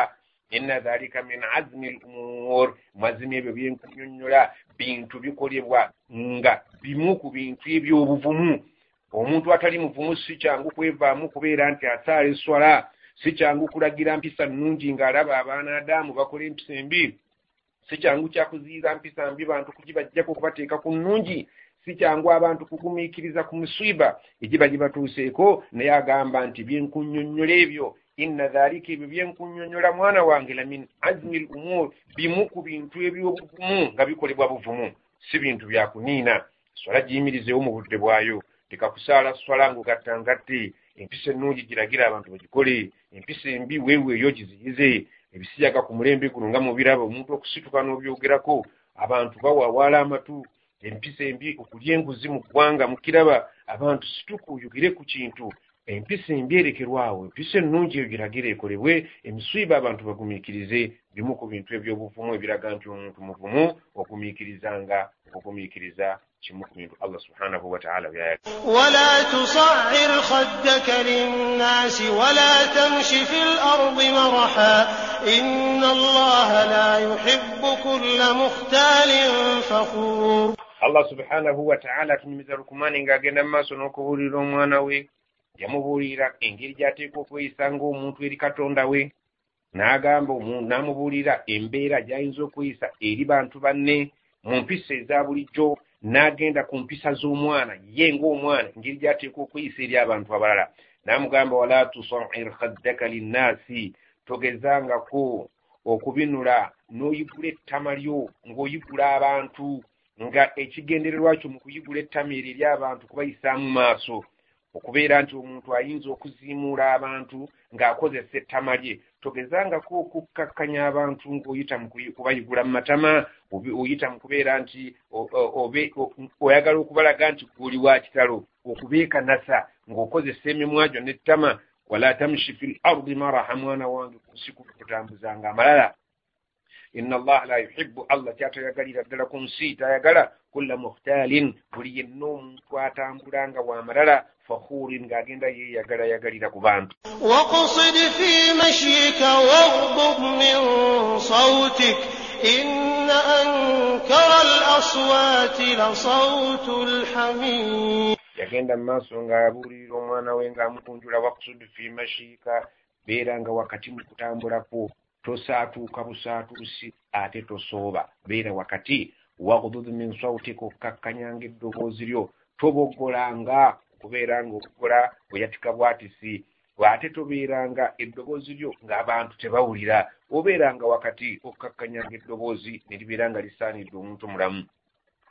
inna dhalika min azmi lumur mazima ebyo byenkunyonnyola bintu bikolebwa nga bimu ku bintu ebyobuvumu. Omuntu atali muvumu si kyangu kwevaamu kubeera nti asaala eswala. Si kyangu kulagira mpisa nnungi ng'alaba abaana adaamu bakola empisa embi. Si kyangu kyakuziyiza mpisa mbi bantu kugibajjako okubateeka ku nnungi. Si kyangu abantu kugumiikiriza ku muswiba. Egiba gibatuuseeko naye agamba nti byenkunnyonnyola ebyo inna dhalika ebyo byenkunnyonnyola mwana wange la min azmi l umur bimu ku bintu ebyobuvumu nga bikolebwa buvumu. Si bintu byakuniina swala giyimirizewo mu budde bwayo. Leka kusaala swala ng'ogattangatte empisa ennungi giragira abantu bagikole empisa embi weeweeyo giziyize. Ebisijaga ku mulembe guno nga mubiraba omuntu okusituka n'obyogerako abantu bawawaala amatu. Empisa embi okulya enguzi mu ggwanga mukiraba abantu situka oyogere ku kintu empisa embi erekerwa awo empisa ennungi eyo giragira ekolebwe emiswiba abantu bagumiikirize bimu ku bintu ebyobuvumu ebiraga nti omuntu muvumu okumiikirizanga okugumiikiriza kimu ku bintu. Allah subhanahu wataala byayawala tusir khaddaka linnasi wala tamshi fi lardi maraha ina allaha la yuhibu kulla mukhtalin fakhur. Allah subhanahu wataala atunyumiza lukumani ng'agenda mu maaso n'okubuulira omwana we. Yamubuulira engeri gy'ateekwa okweyisa ng'omuntu eri katonda we n'agamba n'amubuulira embeera gy'ayinza okweyisa eri bantu banne mu mpisa eza bulijjo n'agenda ku mpisa z'omwana ye ng'omwana engeri gy'ateekwa okweyisa eri abantu abalala. N'amugamba wala tusair khaddaka linnaasi togezangako okubinula n'oyigula ettama lyo ng'oyigula abantu nga ekigendererwa kyo mu kuyigula ettama eryo eri abantu kubayisaamu maaso okubeera nti omuntu ayinza okuziimuula abantu ng'akozesa ettama lye. Togezangako okukkakkanya abantu ng'oyita mu kubayigula mu matama oyita mu kubeera nti oyagala okubalaga nti guli wa kitalo okubeekanasa ng'okozesa emimwa gyo n'ettama wala tamshi fi l ardi maraha mwana wange ku nsi kutambuzanga amalala inna allaha la yuhibbu allah kyatoyagalira ddala ku nsi tayagala kulla muhtaalin buli yenna omuntu atambula nga wamalala fakhuurin ng'agenda yeeyagala yagalira ku bantu waqsid fi mashyika waghdud min sawtik inna ankara alaswati lasawtu lhamid yagenda mu maaso ng'abuulirira omwana we ng'amukunjula waqsud fi mashyika beera nga wakati mu kutambulakwo tosaatuuka busaatuusi ate tosooba. Beera wakati wagudud min sautika okkakkanyanga eddoboozi lyo toboggolanga okubeera ng'okukola bweyatika bwatisi ate tobeeranga eddoboozi lyo ng'abantu tebawulira. Obeeranga wakati okkakkanyanga eddoboozi ne libeera nga lisaanidde omuntu mulamu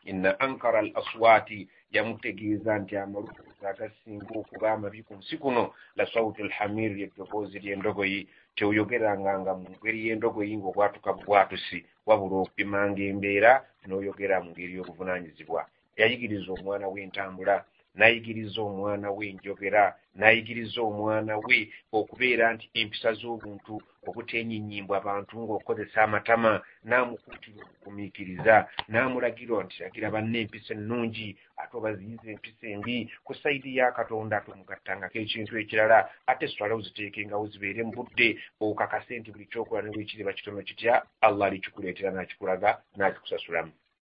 inna ankara al aswaati yamutegeeza nti amaloboozi agasinga okuba amabi ku nsi kuno la sauti lhamiri ly'eddoboozi ly'endogoyi teoyogeranga nga mu ngeri y'endogoyi ng'obwatuka bubwatusi wabula okupimanga embeera n'oyogera mu ngeri y'obuvunaanyizibwa. Yayigiriza omwana w'entambula n'ayigiriza omwana we enjogera n'ayigiriza omwana we okubeera nti empisa z'obuntu obuteenyinyimbwa abantu ng'okozesa amatama. N'amukuutira okugumiikiriza n'amulagira nti lagira banne empisa ennungi ate obaziyiza empisa embi. Ku sayidi ya katonda ate omugattangako ekintu ekirala ate sitwale oziteekengawo zibeere mu budde okakase nti buli kyokola ne bwekiriba kitono kitya? Allah alikikuleetera n'akikulaga n'akikusasulamu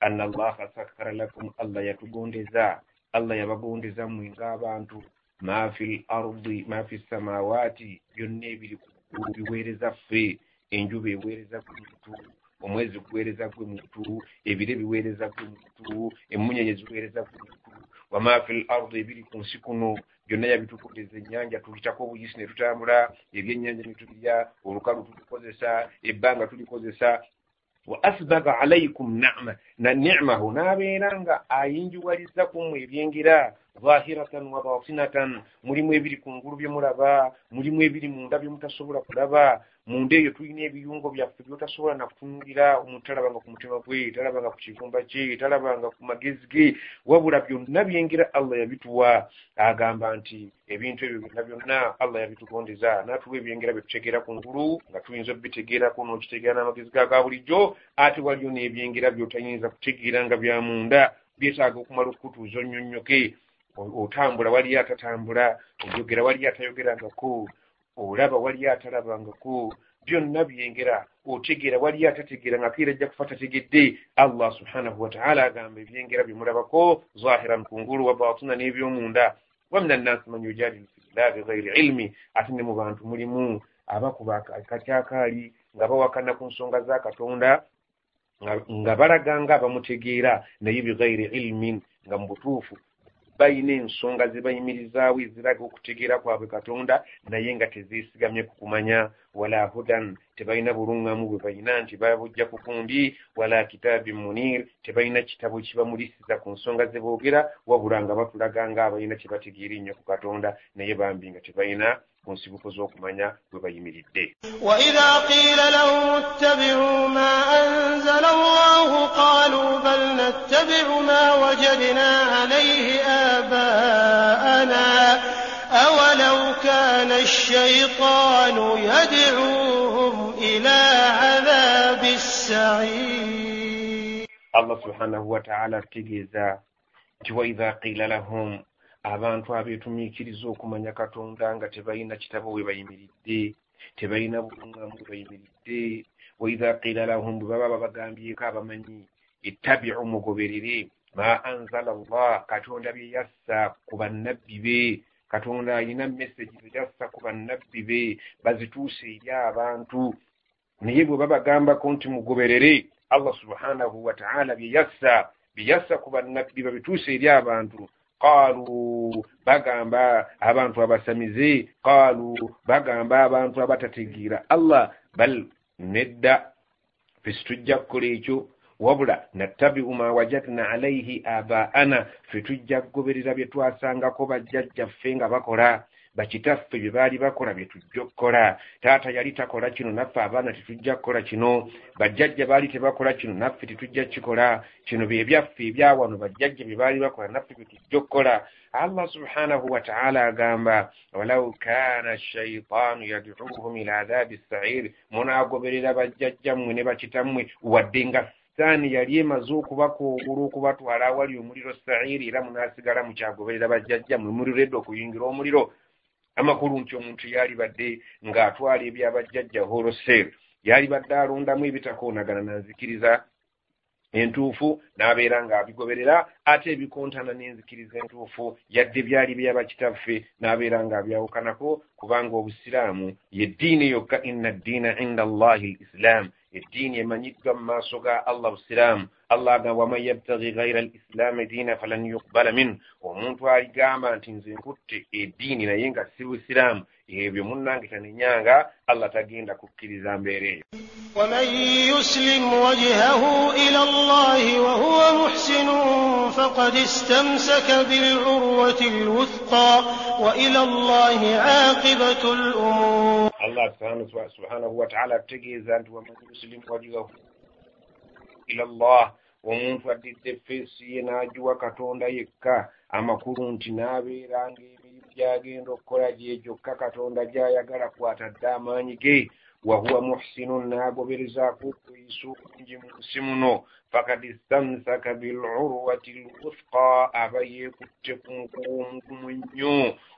Anna allaha sakkara lakum allah yatugondeza allah yabagondeza mmwe ng'abantu ma fi l ardi ma fi samawaati byonna ebiri ku ggulu biweereza ffe enjuba eweereza gwe muntu omwezi guweereza gwe muntu ebire biweereza gwe muntu emunyenye ziweereza gwe muntu wama fi l ardi ebiri ku nsi kuno byonna yabitukodeza ennyanja tuyitako obuyisi ne tutambula ebyennyanja ne tubirya olukalu tulikozesa ebbanga tulikozesa wa asbaga alaikum nama na nimahu n'abeera nga ayinjuwaliza kummwe ebyengera zahiratan wa batinatan. Mulimu ebiri kungulu bye mulaba mulimu ebiri munda bye mutasobola kulaba munda eyo tulina ebiyungo byaffe byotasobola nakutunulira omuntu talabanga ku mutima gwe talabanga ku kivumba kye talabanga ku magezi ge wabula byonna byengera allah yabituwa. Agamba nti ebintu ebyo byonna byonna allah yabitugondeza. N'atuwa ebyengera bye tutegeera ku ngulu nga tuyinza obitegeerako n'okitegeera n'amagezi ga ga bulijjo ate waliyo n'ebyengera by'otayinza kutegeera nga bya munda. Byetaaga okumala okukutuuza onnyonnyoke otambula waliyo atatambula oyogera waliyo atayogerangako olaba waliyo atalabangako byonna byengera otegeera waliyo atategeera nga keera ajja kufa tategedde allah subhanahu wataala agamba ebyengera byemulabako zahiran kungulu wa batina n'ebyomunda. Wamina nnansi man yujadilu fillah bighairi ilmi ate ne mu bantu mulimu abakuba akakyakaali nga bawakana ku nsonga za katonda nga- balaga nga abamutegeera naye bighairi ilmin nga mu butuufu balina ensonga ze bayimirizaawo eziraga okutegeera kwabwe katonda naye nga tezeesigamye ku kumanya wala hudan tebalina buluŋŋamu bwe balina nti babujja ku gundi wala kitaabi munir tebalina kitabo kibamulisiza ku nsonga ze boogera wabula nga batulaga ng'abalina kye bategeera ennyo ku katonda naye bambi nga tebalina ku nsibuko z'okumanya bwe bayimiridde. Waidha qiila lahum ittabiu ma anzala allahu qalu bal nattabiu ma wajadna alaihi abaana. الشيطان يدعوهم إلى عذاب السعير allah subhanahu wataala atutegeeza nti waidha qiila lahum abantu abeetumiikiriza okumanya katonda nga tebalina kitabo we bayimiridde tebalina buluŋŋamu bwe bayimiridde waidha qiila lahum bwe baba babagambyeko abamanyi ittabiu mugoberere ma anzala llah katonda bye yassa ku bannabbi be katonda alina mesegi ze yassa ku bannabbi be bazituuse eri abantu. Naye bwe babagambako nti mugoberere. Allah subhanahu wataala bye yassa bye yassa ku bannabbi babituuse eri abantu. Qaalu bagamba abantu abasamize. Qaalu bagamba abantu abatategeera. Allah bal nedda. Fe situjja kukola ekyo wabula nattabiu ma wajadna alaihi abaana fe tujja kugoberera bye twasangako bajjajjaffe nga bakola bakitaffe bye baali bakola bye tujja okukola. Taata yali takola kino naffe abaana tetujja kukola kino bajjajja baali tebakola kino naffe tetujja kikola kino. Bye byaffe ebyawano bajjajja bye baali bakola naffe bye tujja okukola. Allah subhanahu wataala agamba walau kana shaitaanu yaduuhum ila adhabi sair munaagoberera bajjajjammwe ne bakitammwe wadde nga saani yali emaze okubakoogula okubatwala awali omuliro sairi era munaasigala mukyagoberera bajjajjammwe muliro edda okuyingira omuliro. Amakulu nti omuntu yali badde ng'atwala ebyabajjajja horoser yali badde alondamu ebitakoonagana nanzikiriza entuufu n'abeera ng'abigoberera ate ebikontana n'enzikiriza entuufu. Yadde byali byabakitaffe n'abeera ng'abyawukanako kubanga obusiraamu ye ddiini yokka inna ddiina inda allahi l islam eddiini emanyiddwa mu maaso ga allah busiraamu allah agamba waman yabtagi gaira al islaamu diina falan yukbala minhu omuntu aligamba nti nze nkutte eddiini naye nga si busiraamu ebyo munnange tanenyanga allah tagenda kukkiriza mbeera eyo ومن يسلم وجهه إلى الله وهو محسن فقد استمسك بالعروة الوثقى وإلى الله عاقبة الأمور. Allah subhanahu- subhanahu wataala atutegeeza nti waman yuslimu wajihahu ila llah omuntu addidde feesi ye n'agiwa katonda yekka amakulu nti n'abeera ng'emirimu gy'agenda okukola gye gyokka katonda gy'ayagala kwatadde amaanyi ge wahuwa muhsinun n'agoberezaako okweyiso okungi mu nsi muno. Fakad istamsaka bilurwati lwuthqa aba yeekutte ku mukuwa omugumu ennyo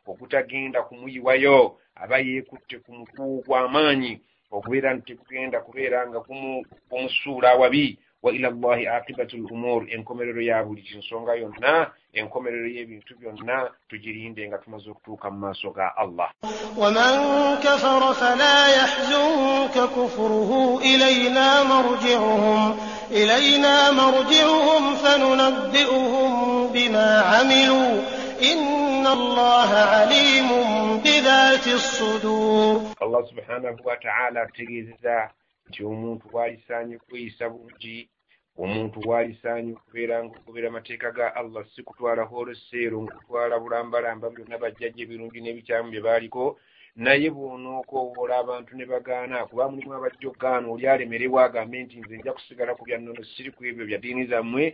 okutagenda kumuyiwayo aba yeekutte ku mukuwu gw'amaanyi okubeera nti tekugenda kubeera nga kumu- kumusuula awabi wa ila llahi aqibatu l umur enkomerero ya buli kinsonga yonna enkomerero y'ebintu byonna tugirinde nga tumaze okutuuka mu maaso ga allah ومن كفر فلا يحزنك كفره إلينا مرجعهم إلينا مرجعهم فننبئهم بما عملوا إن الله عليم بذات الصدور allah subhanahu wataala atutegeezeza nti omuntu walisaanye kweyisa bungi omuntu walisaanye okubeera ngaokubera amateeka ga allah si kutwala holoseero ngakutwala bulambalamba byonna bajjajja ebirungi n'ebikyamu bye baaliko naye bw'onookowoola abantu ne bagaana kuba mulimu abajja okugaana oli alemerebwa agambe nti nze nja kusigala ku byannono siri ku ebyo bya ddiini zammwe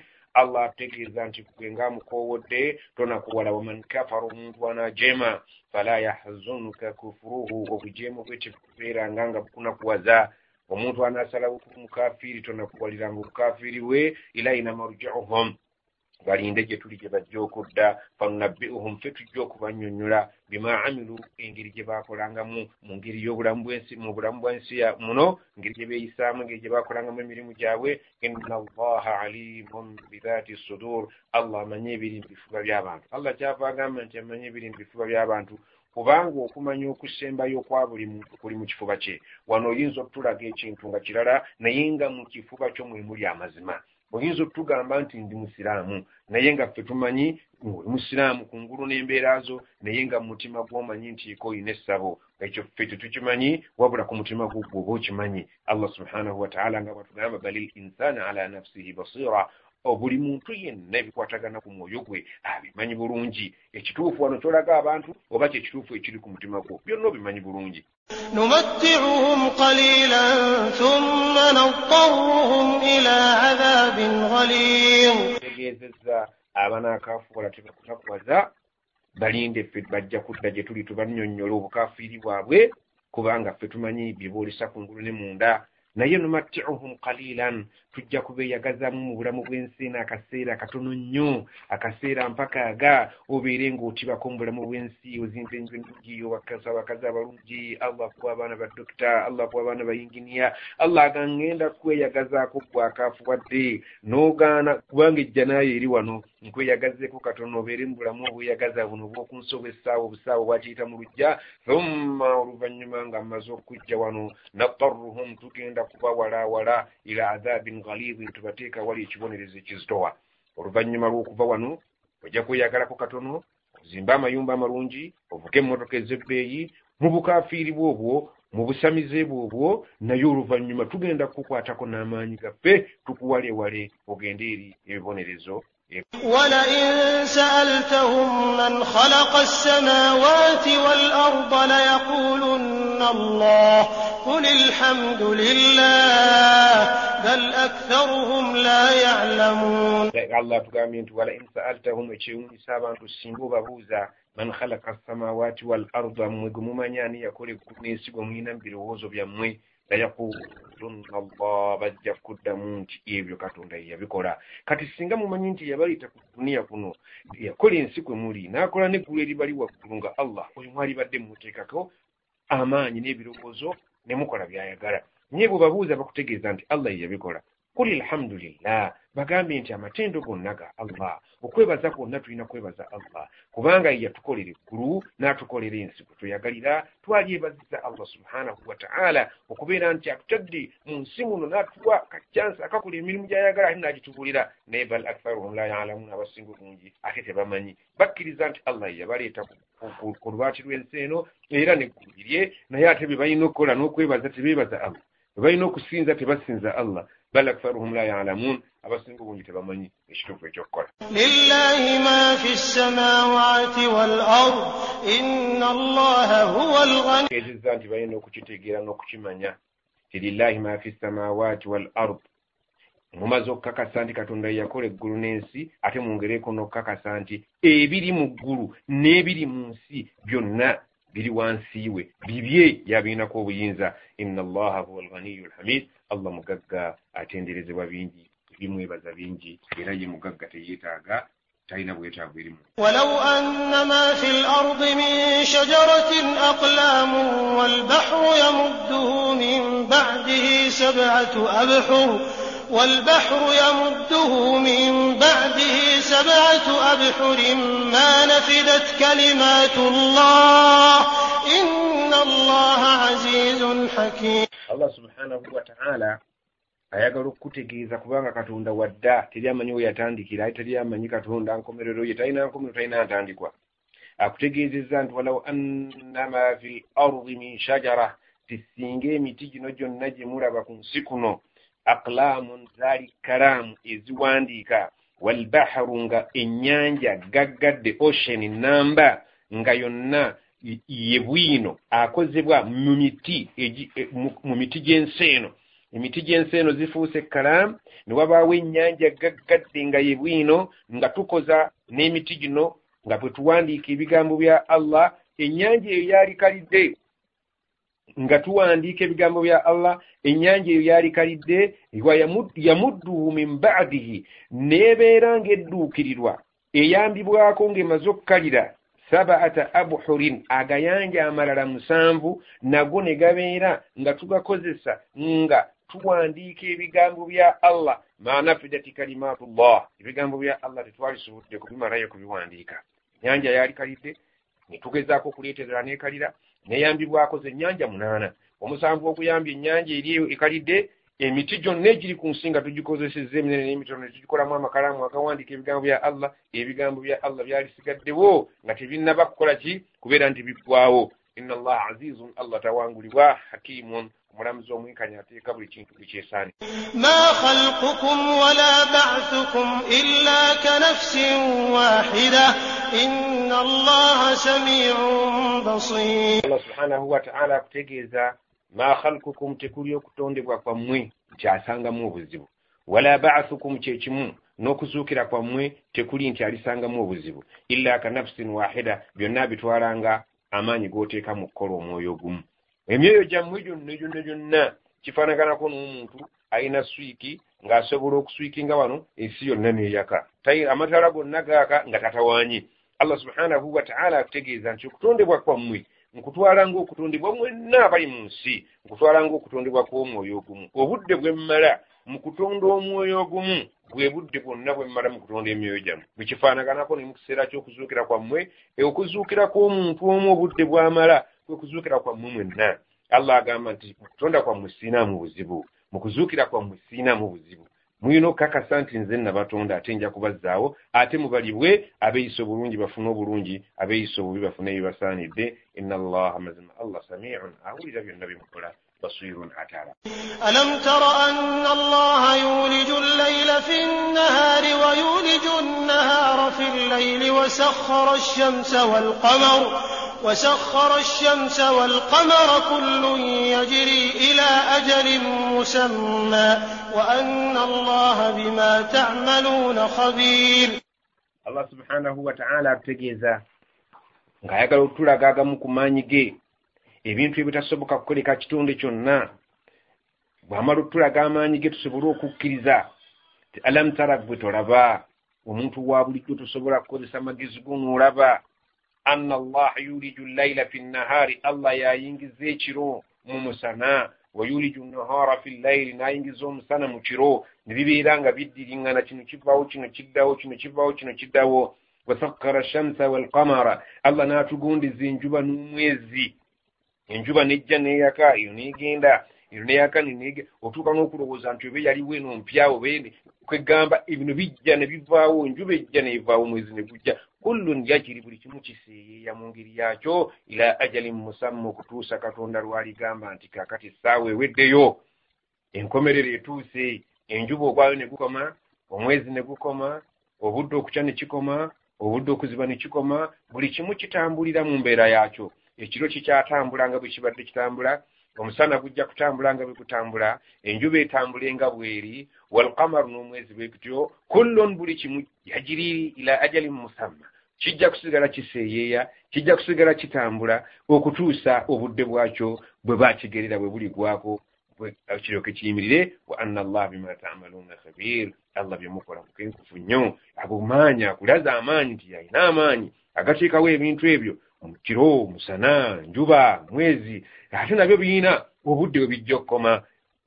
allah ategeeza nti gwe ngaamukoowodde tonakuwala waman kafara omuntu anajeema fala yahzunuka kufuruhu obujeemu bwe tekubeeranga nga bukunakuwaza omuntu anaasalawo ku mukafiiri tonakuwaliranga obukafiiri bwe ilaina marjauhum balinde gye tuli gye bajja okudda fanunabbiuhum fe tujja okubannyonnyola bima amilu engeri gye baakolangamu mu ngeri y'obulamu bwensi mu bulamu bwensi muno ngeri gye beeyisaamu engeri gye baakolangamu emirimu gyabwe. Inna allaha alimun bidhati sudur. Allah amanye ebiri mu bifuba by'abantu allah kyava agamba nti amanye ebiri mu bifuba by'abantu kubanga okumanya okusembayo kwa buli muntu kuli mu kifuba kye. Wano oyinza okutulaga ekintu nga kirala naye nga mu kifuba kyo mwe muli amazima. Oyinza okutugamba nti ndi musiraamu naye nga ffe tumanyi ng'oli musiraamu ku ngulu n'embeera zo naye nga mu mutima gw'omanyi nti iko oyina essabo. Ekyo ffe tetukimanyi wabula ku mutima gwo gwoba okimanyi. Allah subhanahu wataala nga bwatugamba bali insana ala nafsihi basira buli muntu yenna ebikwatagana ku mwoyo gwe abimanyi bulungi ekituufu wano kyolaga abantu oba kyekituufu ekiri ku mutima gwo byonna obimanyi bulungi نمتعهم قليلا ثم نضطرهم إلى عذاب غليظ tegeezezza abanaakaafuula tebakutakuwaza balinde ffe bajja kudda gye tuli tubannyonnyola obukaafiiri bwabwe kubanga ffe tumanyi byebuulisa ku ngulu ne munda Naye numattiuhum qalilan tujja kubeeyagazamu mu bulamu bw'ensi eno akaseera katono nnyo akaseera mpaka aga obeere ng'otibako mu bulamu bw'ensi ozimba enju ennungi owakasa abakazi abalungi allah kuba abaana ba dokita allah kuba abaana ba yinginiya allah agaŋŋenda kweyagazaako bwakaafuwadde n'ogaana kubanga ejjanaayo eri wano nkweyagazeeko katono obeere mu bulamu obweyagaza buno obw'okunsi obw'essaawa obusaawa bwakiyita mu lujja thumma oluvannyuma nga mmaze okujja wano nattaruhum tugenda kubawalaawala ila adhabin ghalidhin tubateeka wali ekibonerezo ekizitowa. Oluvannyuma lw'okuva wano ojja kweyagalako katono ozimbe amayumba amalungi ovuge emmotoka ez'ebbeeyi mu bukaafiiri bwobwo mu busamize bwobwo naye oluvannyuma tugenda kukwatako n'amaanyi gaffe tukuwalewale ogende eri ebibonerezo ولئن سألتهم من خلق السماوات والأرض ليقولن الله قل الحمد لله بل أكثرهم لا يعلمون. الله تقامين ولئن سألتهم echewuni sabantu singa obabuuza man khalaqa assamaawaati wal arda mmwe gwe mumanyi ani yakola eggulu n'ensi gwe mulina mu birowoozo byammwe layakulunna allah bajja kuddamu nti ebyo katonda ye yabikola. Kati singa mumanyi nti yabaleeta ku duniya kuno yakola ensi kwe muli n'akola n'eggulu eribali waggulu nga allah oyo mwalibadde mumuteekako amaanyi n'ebirowoozo ne mukola by'ayagala. Naye bwe babuuza bakutegeeza nti allah ye yabikola kul alhamdulillah bagambye nti amatendo gonna ga allah okwebaza kwonna tulina kwebaza allah kubanga ye yatukolera eggulu n'atukolera ensi kwe tweyagalira twalyebaziza allah subhanahu wataala okubeera nti atutadde mu nsi muno n'atuwa kacyansi akakola emirimu gy'ayagala ate n'agitubulira naye bal aktharuhum la yalamuuna abasinga obungi ate tebamanyi bakkiriza nti allah ye yabaleeta ku lwati lw'ensi eno era neggulu lirye naye ate bye balina okukola n'okwebaza tebeebaza allah bwe balina okusinza tebasinza allah bal aktharuhum la ya'lamun abasinga obungi tebamanyi ekituufu ekyokukola lillahi ma fi ssamawati wal ard inna allaha huwa alghani ezizza nti balina okukitegeera n'okukimanya ti lillahi ma fi ssamawati wal ard mumaze okukakasa nti katonda yakola eggulu n'ensi ate mwongereeko n'okukakasa nti ebiri mu ggulu n'ebiri mu nsi byonna biri wansi we bibye yabirinako obuyinza inna allaha huwa alghaniyu alhamid allah mugagga atenderezebwa bingi bimwebaza bingi era ye mugagga teyeetaaga talina bwetaavu erimu ولو أن ما في الأرض من شجرة أقلام والبحر يمده من بعده سبعة أبحر والبحر يمده من بعده سبعة أبحر ما نفدت كلمات الله. إن الله عزيز حكيم. الله سبحانه وتعالى ayagala okukutegeeza kubanga katonda wadda teri amanyi we yatandikira aye teri amanyi katonda nkomerero ye talina nkomero talina ntandikwa akutegeezezza nti walaw annama fi lardi min shajara tisinga emiti gino gyonna gye mulaba ku nsi kuno. Aqlaamun zaali kalaamu eziwandiika. Walbaharu nga ennyanja gaggadde ocean namba nga yonna ye bwino akozebwa mu miti e- mu- miti gy'ensi eno. Emiti gy'ensi eno zifuuse kalaamu ne wabaawo ennyanja gaggadde nga ye bwino nga tukoza n'emiti gino nga bwe tuwandiika ebigambo bya allah. Ennyanja eyo yali kalidde nga tuwandiika ebigambo bya allah ennyanja eyo yali kalidde yamudduhu min badihi neebeera ng'edduukirirwa eyambibwako ng'emaze okukalira sabaata abhurin agayanja amalala musanvu nago ne gabeera nga tugakozesa nga tuwandiika ebigambo bya allah manafidati kalimatullah ebigambo bya allah tetwalisobodde kubimalayo kubiwandiika. Enyanja yali kalidde netugezaako okuleetera nekalira neyambibwako ze ennyanja munaana. Omusanvu okuyambya ennyanja eri ekalidde emiti gyonna egiri ku nsi nga tugikozesezza eminene n'emitono ne tugikolamu amakalaamu agawandiika ebigambo bya allah ebigambo bya allah byalisigaddewo nga tebinnaba kukola ki? Kubeera nti biggwawo inna allaha azizun allah tawangulibwa hakimun omulamuzi omwenkanya ateeka buli kintu kukyesaani ma khalqukum wala ba'thukum illa kanafsin wahida. Inna allaha samiun basir. Allah subhanahu wataala akutegeeza ma khalqukum tekuli okutondebwa kwammwe nkyasangamu obuzibu. Wala ba'thukum kyekimu n'okuzuukira kwammwe tekuli nti alisangamu obuzibu. Illa kanafsin wahida byonna bitwalanga amaanyi g'oteeka mu kukola omwoyo ogumu. Emyoyo gyammwe gyonna gyonna gyonna kifaanaganako n'omuntu alina swiki ng'asobola okuswikinga wano ensi yonna neeyaka amataala gonna gaaka nga tatawaanye. Allah subhanahu wataala akutegeeza nti okutondebwa kwammwe nkutwala ng'okutondebwa mwenna abali mu nsi nkutwala ng'okutondebwa kw'omwoyo ogumu. Obudde bwe mmala mu kutonda omwoyo ogumu bwe budde bwonna bwe mmala mu kutonda emyoyo gyammwe. Bwekifaanaganako ne mu kiseera ky'okuzuukira kwammwe okuzuukira kw'omuntu omu obudde bw'amala kwe kuzuukira kwammwe mwenna allah agamba nti mukutonda kwammwe siinaamu buzibu mu kuzuukira kwammwe siinaamu buzibu. Mulina okukakasa nti nze nabatonda ate nja kubazzaawo ate mubalibwe abeeyisa obulungi bafune obulungi abeeyisa obubi bafune ebibasaanidde. Inna allaha mazima. Allah samiun awulira byonna byemukola بصير عتابا ألم تر أن الله يولج الليل في النهار ويولج النهار في الليل وسخر الشمس والقمر وسخر الشمس والقمر كل يجري إلى أجل مسمى وأن الله بما تعملون خبير allah subhanahu wataala atutegeeza ng'ayagala okutulaga agamu ku maanyi ge ebintu ebitasoboka kukoleka kitonde kyonna bw'amala okutulaga amaanyi ge tusobole okukkiriza ti alam tara gwe tolaba omuntu wa bulijjo tosobola kukozesa magezi go n'olaba anna allaha yuliju llaila fi nnahaari allah yayingiza ekiro mu musana wa yuliju nnahaara fi llayiri n'ayingiza omusana mu kiro ne bibeera nga biddiriŋŋana kino kivaawo kino kiddawo kino kivaawo kino kiddawo wasakkara shamsa walqamara allah n'atugondiza enjuba n'omwezi enjuba nejja neeyaka eyo neegenda eyo neeyaka nenege otuuka n'okulowooza nti oba yaliwo eno mpyawo bene kwegamba bino bijja ne bivaawo enjuba ejja neevaawo omwezi ne gujja kullun yajiri buli kimu kiseeyeeya mu ngeri yakyo ila ajalin musamma okutuusa katonda lwaligamba nti kakati essaawa eweddeyo. Enkomerero etuuse enjuba ogwayo ne gukoma omwezi ne gukoma obudde okukya ne kikoma obudde okuziba ne kikoma buli kimu kitambulira mu mbeera yakyo ekiro kikyatambula nga bwe kibadde kitambula omusana gujja kutambula nga bwe gutambula enjuba etambule nga bweri walkamaru n'omwezi bwe gutyo kullun buli kimu yajiri ila ajalin musamma. Kijja kusigala kiseeyeeya kijja kusigala kitambula okutuusa obudde bwakyo bwe bakigerera bwe buligwako kiryoke kiyimirire wa anna allah bima tamaluuna khabir. Allah byemukola mukenkufu nnyo abumaanyi akulaza amaanyi nti yalina amaanyi agateekawo ebintu ebyo kiro musana njuba mwezi ate nabyo biyina obudde bwe bijja okukoma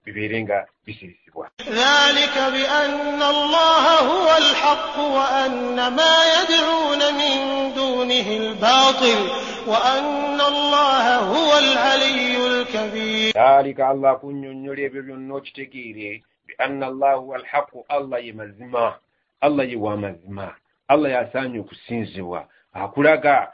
bibeere nga bisirisibwa. Dhalika bianna allaha huwa alhaqu wa anna ma yad'una min dunihi albatil wa anna allaha huwa alaliyu alkabir. Dhalika allah kunnyonnyola ebyo byonna okitegeere bianna allaha huwa alhaqu allah ye mazima allah ye wa mazima allah yasaanye okusinzibwa. Akulaga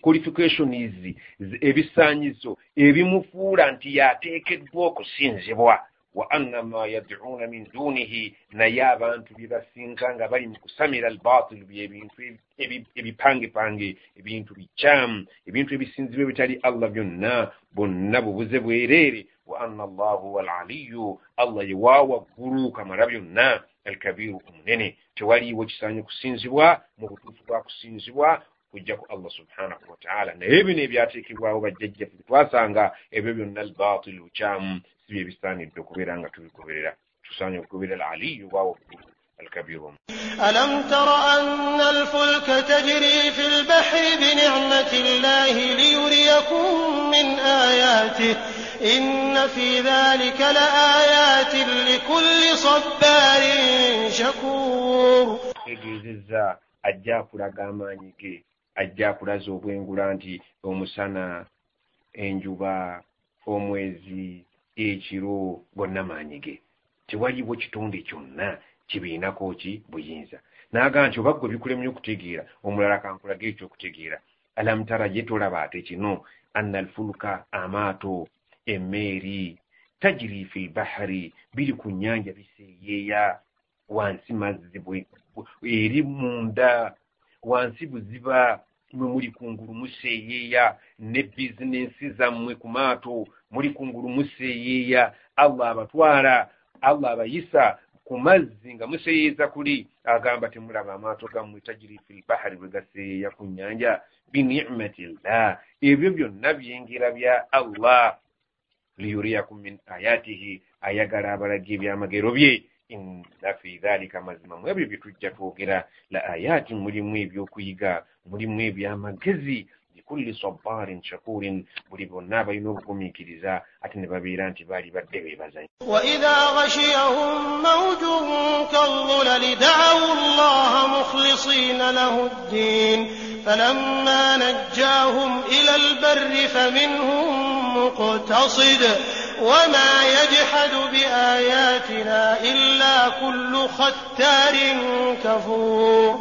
qualifications ebisaanyizo ebimufuula nti yateekeddwa okusinzibwa. Wa anna ma yad'uuna min dunihi naye abantu bye basinga nga bali mu kusamira albatilu byebintu ebipangepange ebintu bikyamu ebintu ebisinzibwa ebitali allah byonna bonna bubuze bwereere. Wa anna allah huwa alaliyu allah ye waawaggulu kamala byonna alkabiru omunene. Tewaliiwo kisaanye kusinzibwa mu butuufu bwa kusinzibwa kujja ku allah subhanahu wataala naye bino ebyateekebwawo bajjajjaffe twasanga ebyo byonna albatilu kyamu si bye bisaanidde okubeera nga tubigoberera tusaanye okugoberera al aliyu wawaggulu الكبير ألم تر أن الفلك تجري في البحر بنعمة الله ليريكم من آياته إن في ذلك لآيات لكل صبار شكور egezezza ajja akulaga amaanyi ge. Ajja akulaza obwengula nti omusana enjuba omwezi ekiro gonna maanyi ge tewaliwo kitonde kyonna kibiinako ki buyinza. N'agaa nti oba gwe bikulemye okutegeera omulala kankulaga ekyokutegeera alamutara ye tolaba ate kino anna alfuluka amaato emmeeri tajiri fi lbahari biri ku nnyanja biseeyeeya wansi mazzi eri munda wansi buziba mwe muli kungulu museeyeeya ne bizinensi zammwe ku maato muli kungulu museeyeeya allah abatwala allah abayisa ku mazzi nga museeyeeza kuli. Agamba temulaba amaato gammwe tajiri fi lbahari bwe gaseeyeeya ku nnyanja binicmati llah ebyo byonna byengera bya allah. Liyuriyakum min ayatihi ayagala abalaga ebyamagero bye inna fi dhalika mazima mu ebyo bye tujja twogera la ayati mulimu ebyokuyiga mulimu ebyamagezi likulli sabarin shakurin buli bonna abalina obugumiikiriza ate ne babeera nti baali badde beebazanyi وإذا غشيهم موج كالظلل دعوا الله مخلصين له الدين فلما نجاهم إلى البر فمنهم مقتصد وما يجحد بآياتنا إلا كل ختار كفور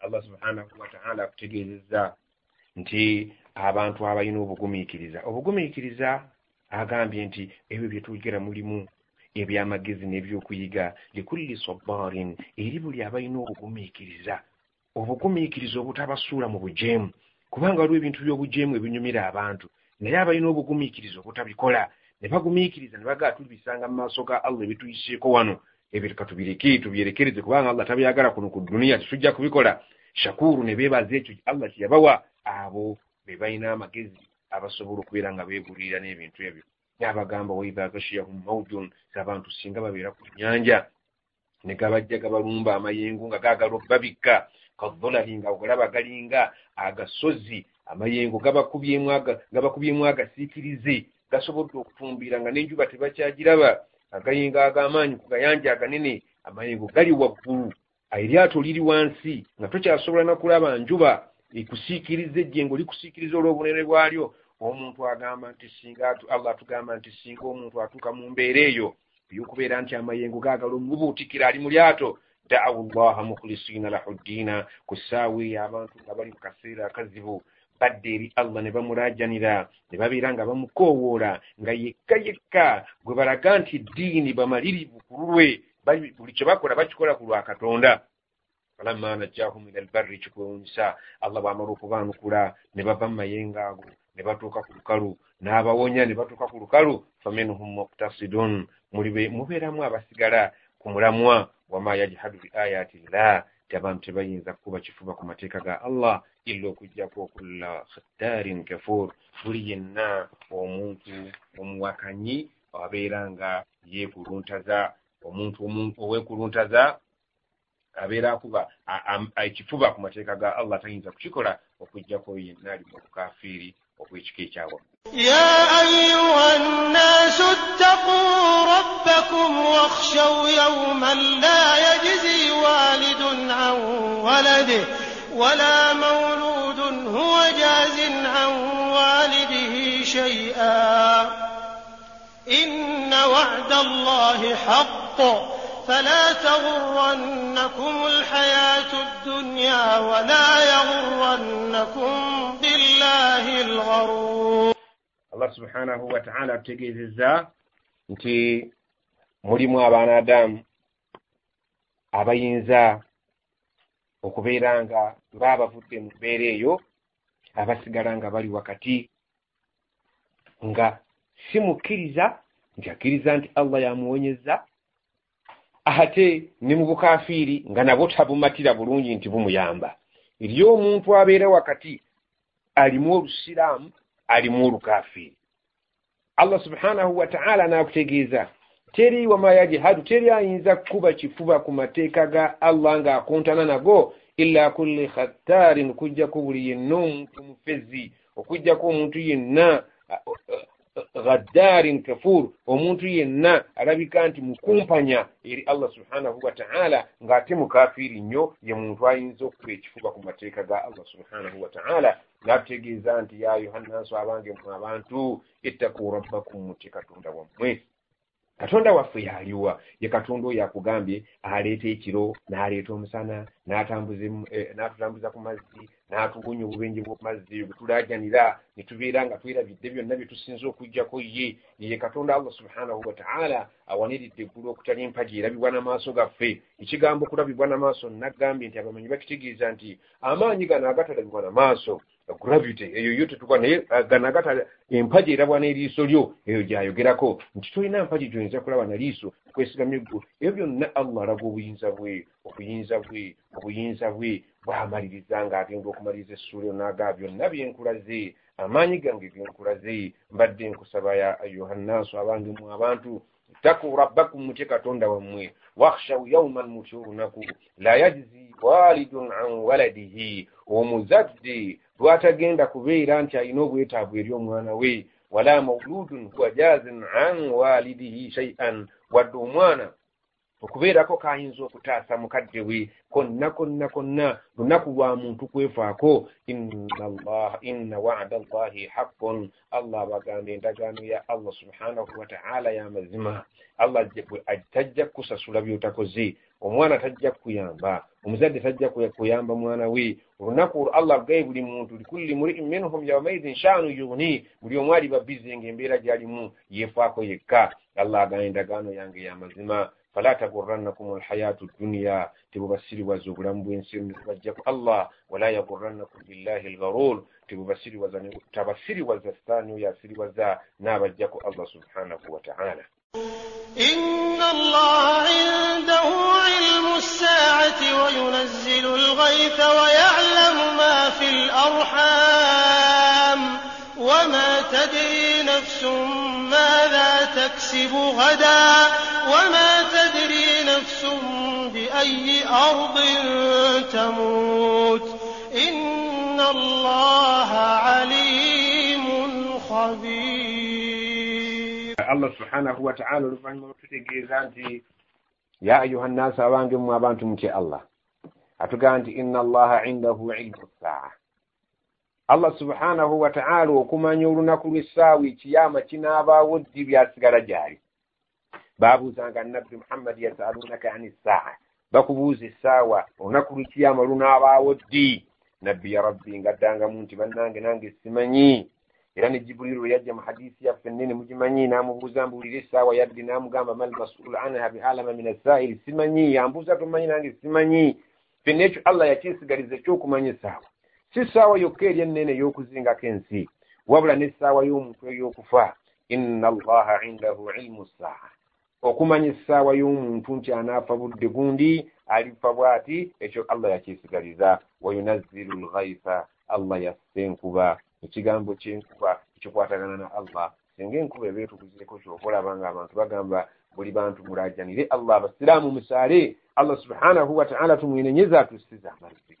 allah subhanahu wataala akutegeezezza nti abantu abalina obugumiikiriza obugumiikiriza agambye nti ebyo bye twogera mulimu ebyamagezi n'ebyokuyiga likulli sabarin eri buli abalina obugumiikiriza obugumiikiriza obutabasuula mu bujeemu kubanga waliwo ebintu by'obujeemu ebinyumira abantu naye abalina obugumiikiriza obutabikola ne bagumiikiriza ne bagaa tulibisanga mu maaso ga allah ebituyiseeko wano. Ebyo katubireke tubyerekereze kubanga allah tabyagala kuno ku duniya tetujja kubikola. Shakuru ne beebaza ekyo allah kyeyabawa abo be balina amagezi abasobola okubeera nga beegulirira n'ebintu ebyo. Nabagamba waidha gashiyahum maujun abantu singa babeera ku nyanja ne gabajja gabalumba amayengo nga gaagala okubabikka. Kadolari nga ogalaba galinga agasozi amayengo gabakubyemu agasiikirize gasobodde okufumbira nga n'enjuba tebakyagiraba agayengo ag'amaanyi ku gayanja aganene amayengo gali waggulu. Eryato liri wansi nga tokyasobola nakulaba njuba ekusiikiriza ejjengo likusiikiriza olw'obunene bwalyo. Omuntu agamba nti singa allah atugamba nti singa omuntu atuuka mu mbeera eyo eyokubeera nti amayengo gaagala omubuutikira ali mu lyato daawu llaha mukhlisiina lahu ddiina ku ssaawa eyo abantu nga bali mu kaseera akazibu badde eri allah ne bamulaajanira ne babeera nga bamukoowoola nga yekka yekka gwe balaga nti ddiini bamalirivu ku lulwe buli kye bakola bakikola ku lwa katonda. Falamma najjahum ila albarri kikwewunyisa allah bw'amala okubaanukula ne bava mu mayengo ago ne batuuka ku lukalu n'abawonya ne batuuka ku lukalu faminhum muktasidun mubeeramu abasigala ku mulamwa wama yajhadu bi ayati llah ti abantu tebayinza kuba kifuba ku mateeka ga allah illa okugjaku okulla khattarin kafur buli yenna omuntu omuwakanyi abeera nga yeekuluntaza omuntu oweekuluntaza abeera akuba ekifuba ku mateeka ga allah tayinza kukikola okugjako oyo yenna ali mu bukafiiri obw'ekika ekyabwe ya ayuha nnaasu ttaquu rabbakum wakhshaw yawman la yajzi walidun an walade wala mawla وهو جاز عن والده شيئا. إن وعد الله حق. فلا تغرنكم الحياة الدنيا ولا يغرنكم بالله الغرور. الله سبحانه وتعالى ategeezezza nti mulimu abaanadamu abayinza okubeera nga ng'abavudde mu mbeera eyo abasigala nga bali wakati nga si mukkiriza nti akkiriza nti allah yamuwonyeza ate ne mu bukafiiri nga nabwo tabumatira bulungi nti bumuyamba. Eri omuntu abeera wakati alimu olusiraamu alimu olukafiri allah subhanahu wataala nakutegeeza teri wama yajihadu teri ayinza kukuba kifuba ku mateeka ga allah ng'akontana nago illa kulli khattarin okujjako buli yenna omuntu mufezi okujjako omuntu yenna ghaddarin kafur omuntu yenna alabika nti mukumpanya eri allah subhanahu wataala ng'ate mukafiri nnyo ye muntu ayinza okuba ekifuba ku mateeka ga allah subhanahu wataala n'atutegeeza nti ya yohannanso abange mu abantu ittaku rabbakum mutye katonda wammwe katonda waffe yaliwa ye katonda oyo akugambye aleeta ekiro n'aleeta omusana n'atutambuza ku mazzi n'atuwonya obubenje bw'omazzi bwetulajanira ne tubeera nga twerabidde byonna bye tusinza okugjako ye ye katonda allah subhanahu wataala awaniridde eggulu okutali empagi erabibwa n'amaaso gaffe. Ekigambo okulabibwa n'amaaso nagambye nti abamanyi bakitegeeza nti amaanyi gano agatalabibwa n'amaaso gravity eyo yo tetuka naye gano agata empagi erabwa n'eriiso lyo eyo gyayogerako. Nti tolina mpagi gyoyinza kulaba na liiso kwesigamya eggulu ebyo byonna allah alaga obuyinza bwe obuyinza bwe obuyinza bwe. Bwamaliriza ng'agenda okumaliriza essuula onaga byonna byenkulaze amaanyi gange byenkulaze. Mbadde nkusaba ya ayuhannaasu abange mu abantu ttaku rabbakum mutye katonda wammwe. Wakhshaw yauman mutye olunaku. La yajzi walidun an waladihi. Omuzadde lwatagenda kubeera nti alina obwetaavu eri omwana we wala mauludun huwa jazin an walidihi shaian wadde omwana okubeerako kayinza okutaasa mukadde we konna konna konna lunaku lwa muntu kwefaako. Inna wada llahi haqqun. Allah abagamba endagaano ya allah subhanahu wataala yamazima allah tajja kukusasula byotakoze. Omwana tajja kukuyamba omuzadde tajja kuyamba mwana we. Olunaku olwo allah agaye buli muntu likulli muriin minhum yaumaidin shanu yugni buli omu ali babize ngaembeera gyalimu yefaako yekka. Allah agamba endagaano yange yamazima fala tagurrannakum alhayatu dunya tebubasiriwaza obulamu bwensi bajjaku allah wala yagurrannakum billahi algharur tebubasiriwaza tabasiriwaza sitaani oyo asiriwaza n'abajjaku allah subhanahu wataala إن الله عنده علم الساعة وينزل الغيث ويعلم ما في الأرحام. وما تدري نفس ماذا تكسب غدا وما تدري نفس بأي أرض تموت إن الله عليم خبير. الله سبحانه وتعالى oluvannyuma lututegeeza nti ya ayuha nnaasi abange mmwe abantu mutya allah atugamba nti inna allaha indahu ilmu ssaa allah subhanahu wataala okumanya olunaku lw'essaawa ekiyama kinaabaawo ddi byasigala gyali? Babuuzanga nabbi muhammadi yasalunaka ani saa bakubuuza essaawa olunaku lw'ekiyama lunaabaawo ddi? Nabbi ya rabbi ngaddangamu nti bannange nange simanyi. Era ne jibuliru lwe yajja mu hadisi yaffe ennene mugimanyi? N'amubuuza mbuulira essaawa yaddi n'amugamba mal masulu anha bialama min assairi simanyi. Yambuuza tomanyi nange simanyi? Fenna ekyo allah yakyesigaliza ekyokumanya essaawa si ssaawa yokka eri ennene ey'okuzingako ensi wabula n'essaawa y'omuntu ey'okufa inna allaha indahu ilmu saa okumanya essaawa y'omuntu nti anaafa budde gundi alifa bw'ati ekyo allah yakyesigaliza wayunazzilu lghaitha allah yassa enkuba. Ekigambo kyenkuba ekikwatagana na allah singa enkuba eba etukuzireko kyoba olaba nga abantu bagamba buli bantu mulajanire allah abasiraamu musaale. Allah subhanahu wataala tumwenenyeza atusiza amazzi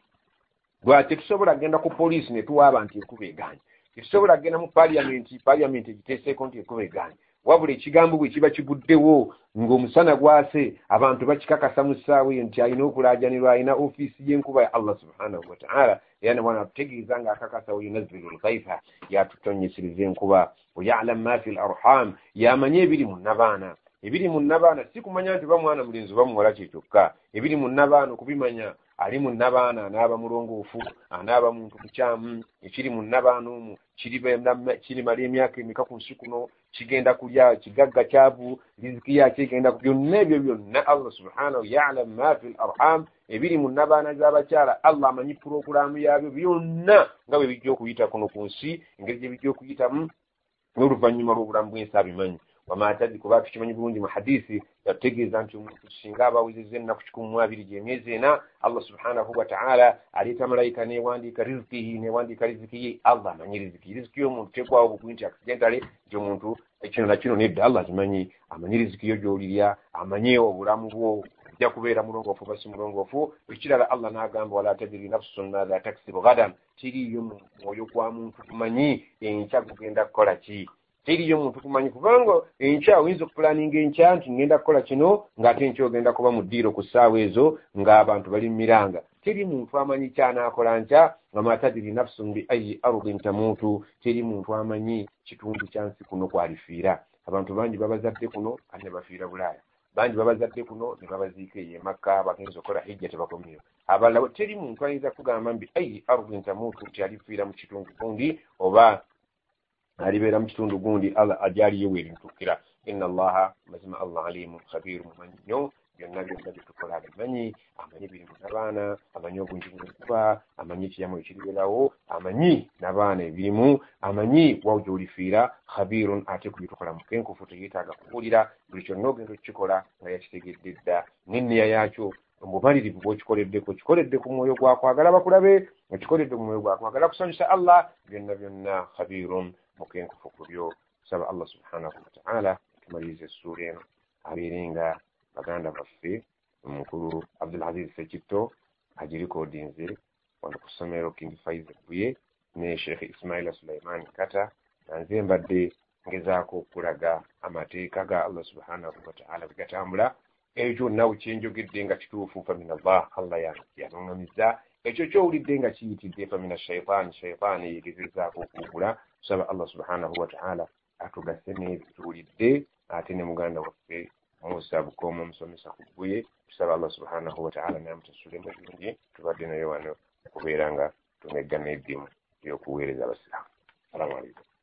lwaki tetusobola kgenda ku poliisi ne tuwaaba nti enkuba eganye tetusobola kgenda mu paliamenti paliamenti egiteeseeko nti enkuba eganye wabula ekigambo bwe kiba kiguddewo ng'omusana gwase abantu bakikakasa mu ssaawa eyo nti alina okulajanirwa alina ofiisi y'enkuba ya allah subhanahu wataala era nebwana atutegeeza ng'akakasa wayunazzilu lghaifa yatutonyeseriza enkuba. Wayalamu ma fi l arham yamanye ebiri mu nabaana ebiri mu nabaana si kumanya nti bamwana mulinzi oba muwala kye kyokka ebiri mu nabaana okubimanya ali mu nabaana anaaba mulongoofu anaaba muntu mukyamu ekiri mu nabaana omwo kirimala emyaka emika ku nsi kuno kigenda kulya kigagga kyavu riziki yaki egenda byonna ebyo byonna allah subhanahu yalamu ma fi l arham ebiri mu nabaana z'abakyala allah amanyi purogulaamu yaabyo byonna nga bwe bijja okuyita kuno ku nsi engeri gye bijja okuyitamu n'oluvannyuma lw'obulamu bw'ensi abimanyi wamatadi kuba tukimanyi bulungi mu hadisi yatutegeeza nti omuntu singa abawezeza ennaku kikumi mu abiri gyemyezi ena allah subhanahu wataala aleeta malayika newandiika rizikihi newandiika riziki ye allah amanyi riziki riziki y'omuntu tekwawo bugwi nti accidentale nti omuntu kino nakino nedda allah akimanyi amanyi riziki yo gyolirya amanyi obulamu bwo ojja kubeera mulongoofu oba si mulongoofu. Ekirala allah n'agamba wala tadiri nafsun matha taksibu gadan tiriyo mwoyo gwa muntu kumanyi enkya gugenda kukola ki teriyo muntu kumanyi kubanga enkya oyinza okupulaninga enkya nti ngenda kukola kino ng'ate enkya ogenda kuba mu ddiiro ku ssaawa ezo ng'abantu bali mu miranga. Teri muntu amanyi kyanaakola nkya wamatadiri nafsun bi ayi ardin tamuutu. Teri muntu amanyi kitundu kya nsi kuno kwalifiira. Abantu bangi babazadde kuno ate ne bafiira bulaaya. Bangi babazadde kuno ne babaziika eyo emakka bagenza okukola hijja tebakomyeyo abalala teri muntu ayinza kugamba mbi ayi ardin tamuutu nti alifiira mu kitundu gundi oba alibeera mu kitundu gundi allah ajaliyo weerintukira inna allaha mazima allah alimu khabiru mumanyi nnyo byonna byonna byetukola abimanyi. Amanyi biri munabaana amanyi obungi bwenkuba amanyi ekiyamu ekiriberawo amanyi nabaana ebirimu amanyi wawo gyolifiira khabirun ate ku byetukola mukenkufu teyeetaaga kubuulira. Buli kyonna ogenda okukikola nga yakitegedde dda n'enneya yakyo obumalirivu bwokikoleddeko kikoledde ku mwoyo gwakwagala bakulabe okikoledde ku mwoyo gwakwagala kusanyusa allah byonna byonna khabirun mukenkufu ku byo. Saba allah subhanahu wataala tumaliriza essuula eno. Abeerenga baganda baffe omukulu abdulaziz sekitto agirikodinze wano ku ssomero king faiz buye ne sheekh ismaila sulaiman kata nanze mbadde ngezaako okulaga amateeka ga allah subhanahu wataala bwe gatambula ekyo kyonna kyenjogedde nga kituufu famin allah yanuŋŋamiza ekyo kyowulidde nga kiyitidde famina shaitaani shaitaani yegezezaako okuwugula tusaba allah subhanahu wataala atugase nebituwulidde ate ne muganda waffe musa bukooma omusomesa ku bbuye tusaba allah subhanahu wataala namutassulemu ebirungi tubadde naye wano okubeera nga tumeggana eddimu eyokuweereza abasiraamu. Salamu aleikum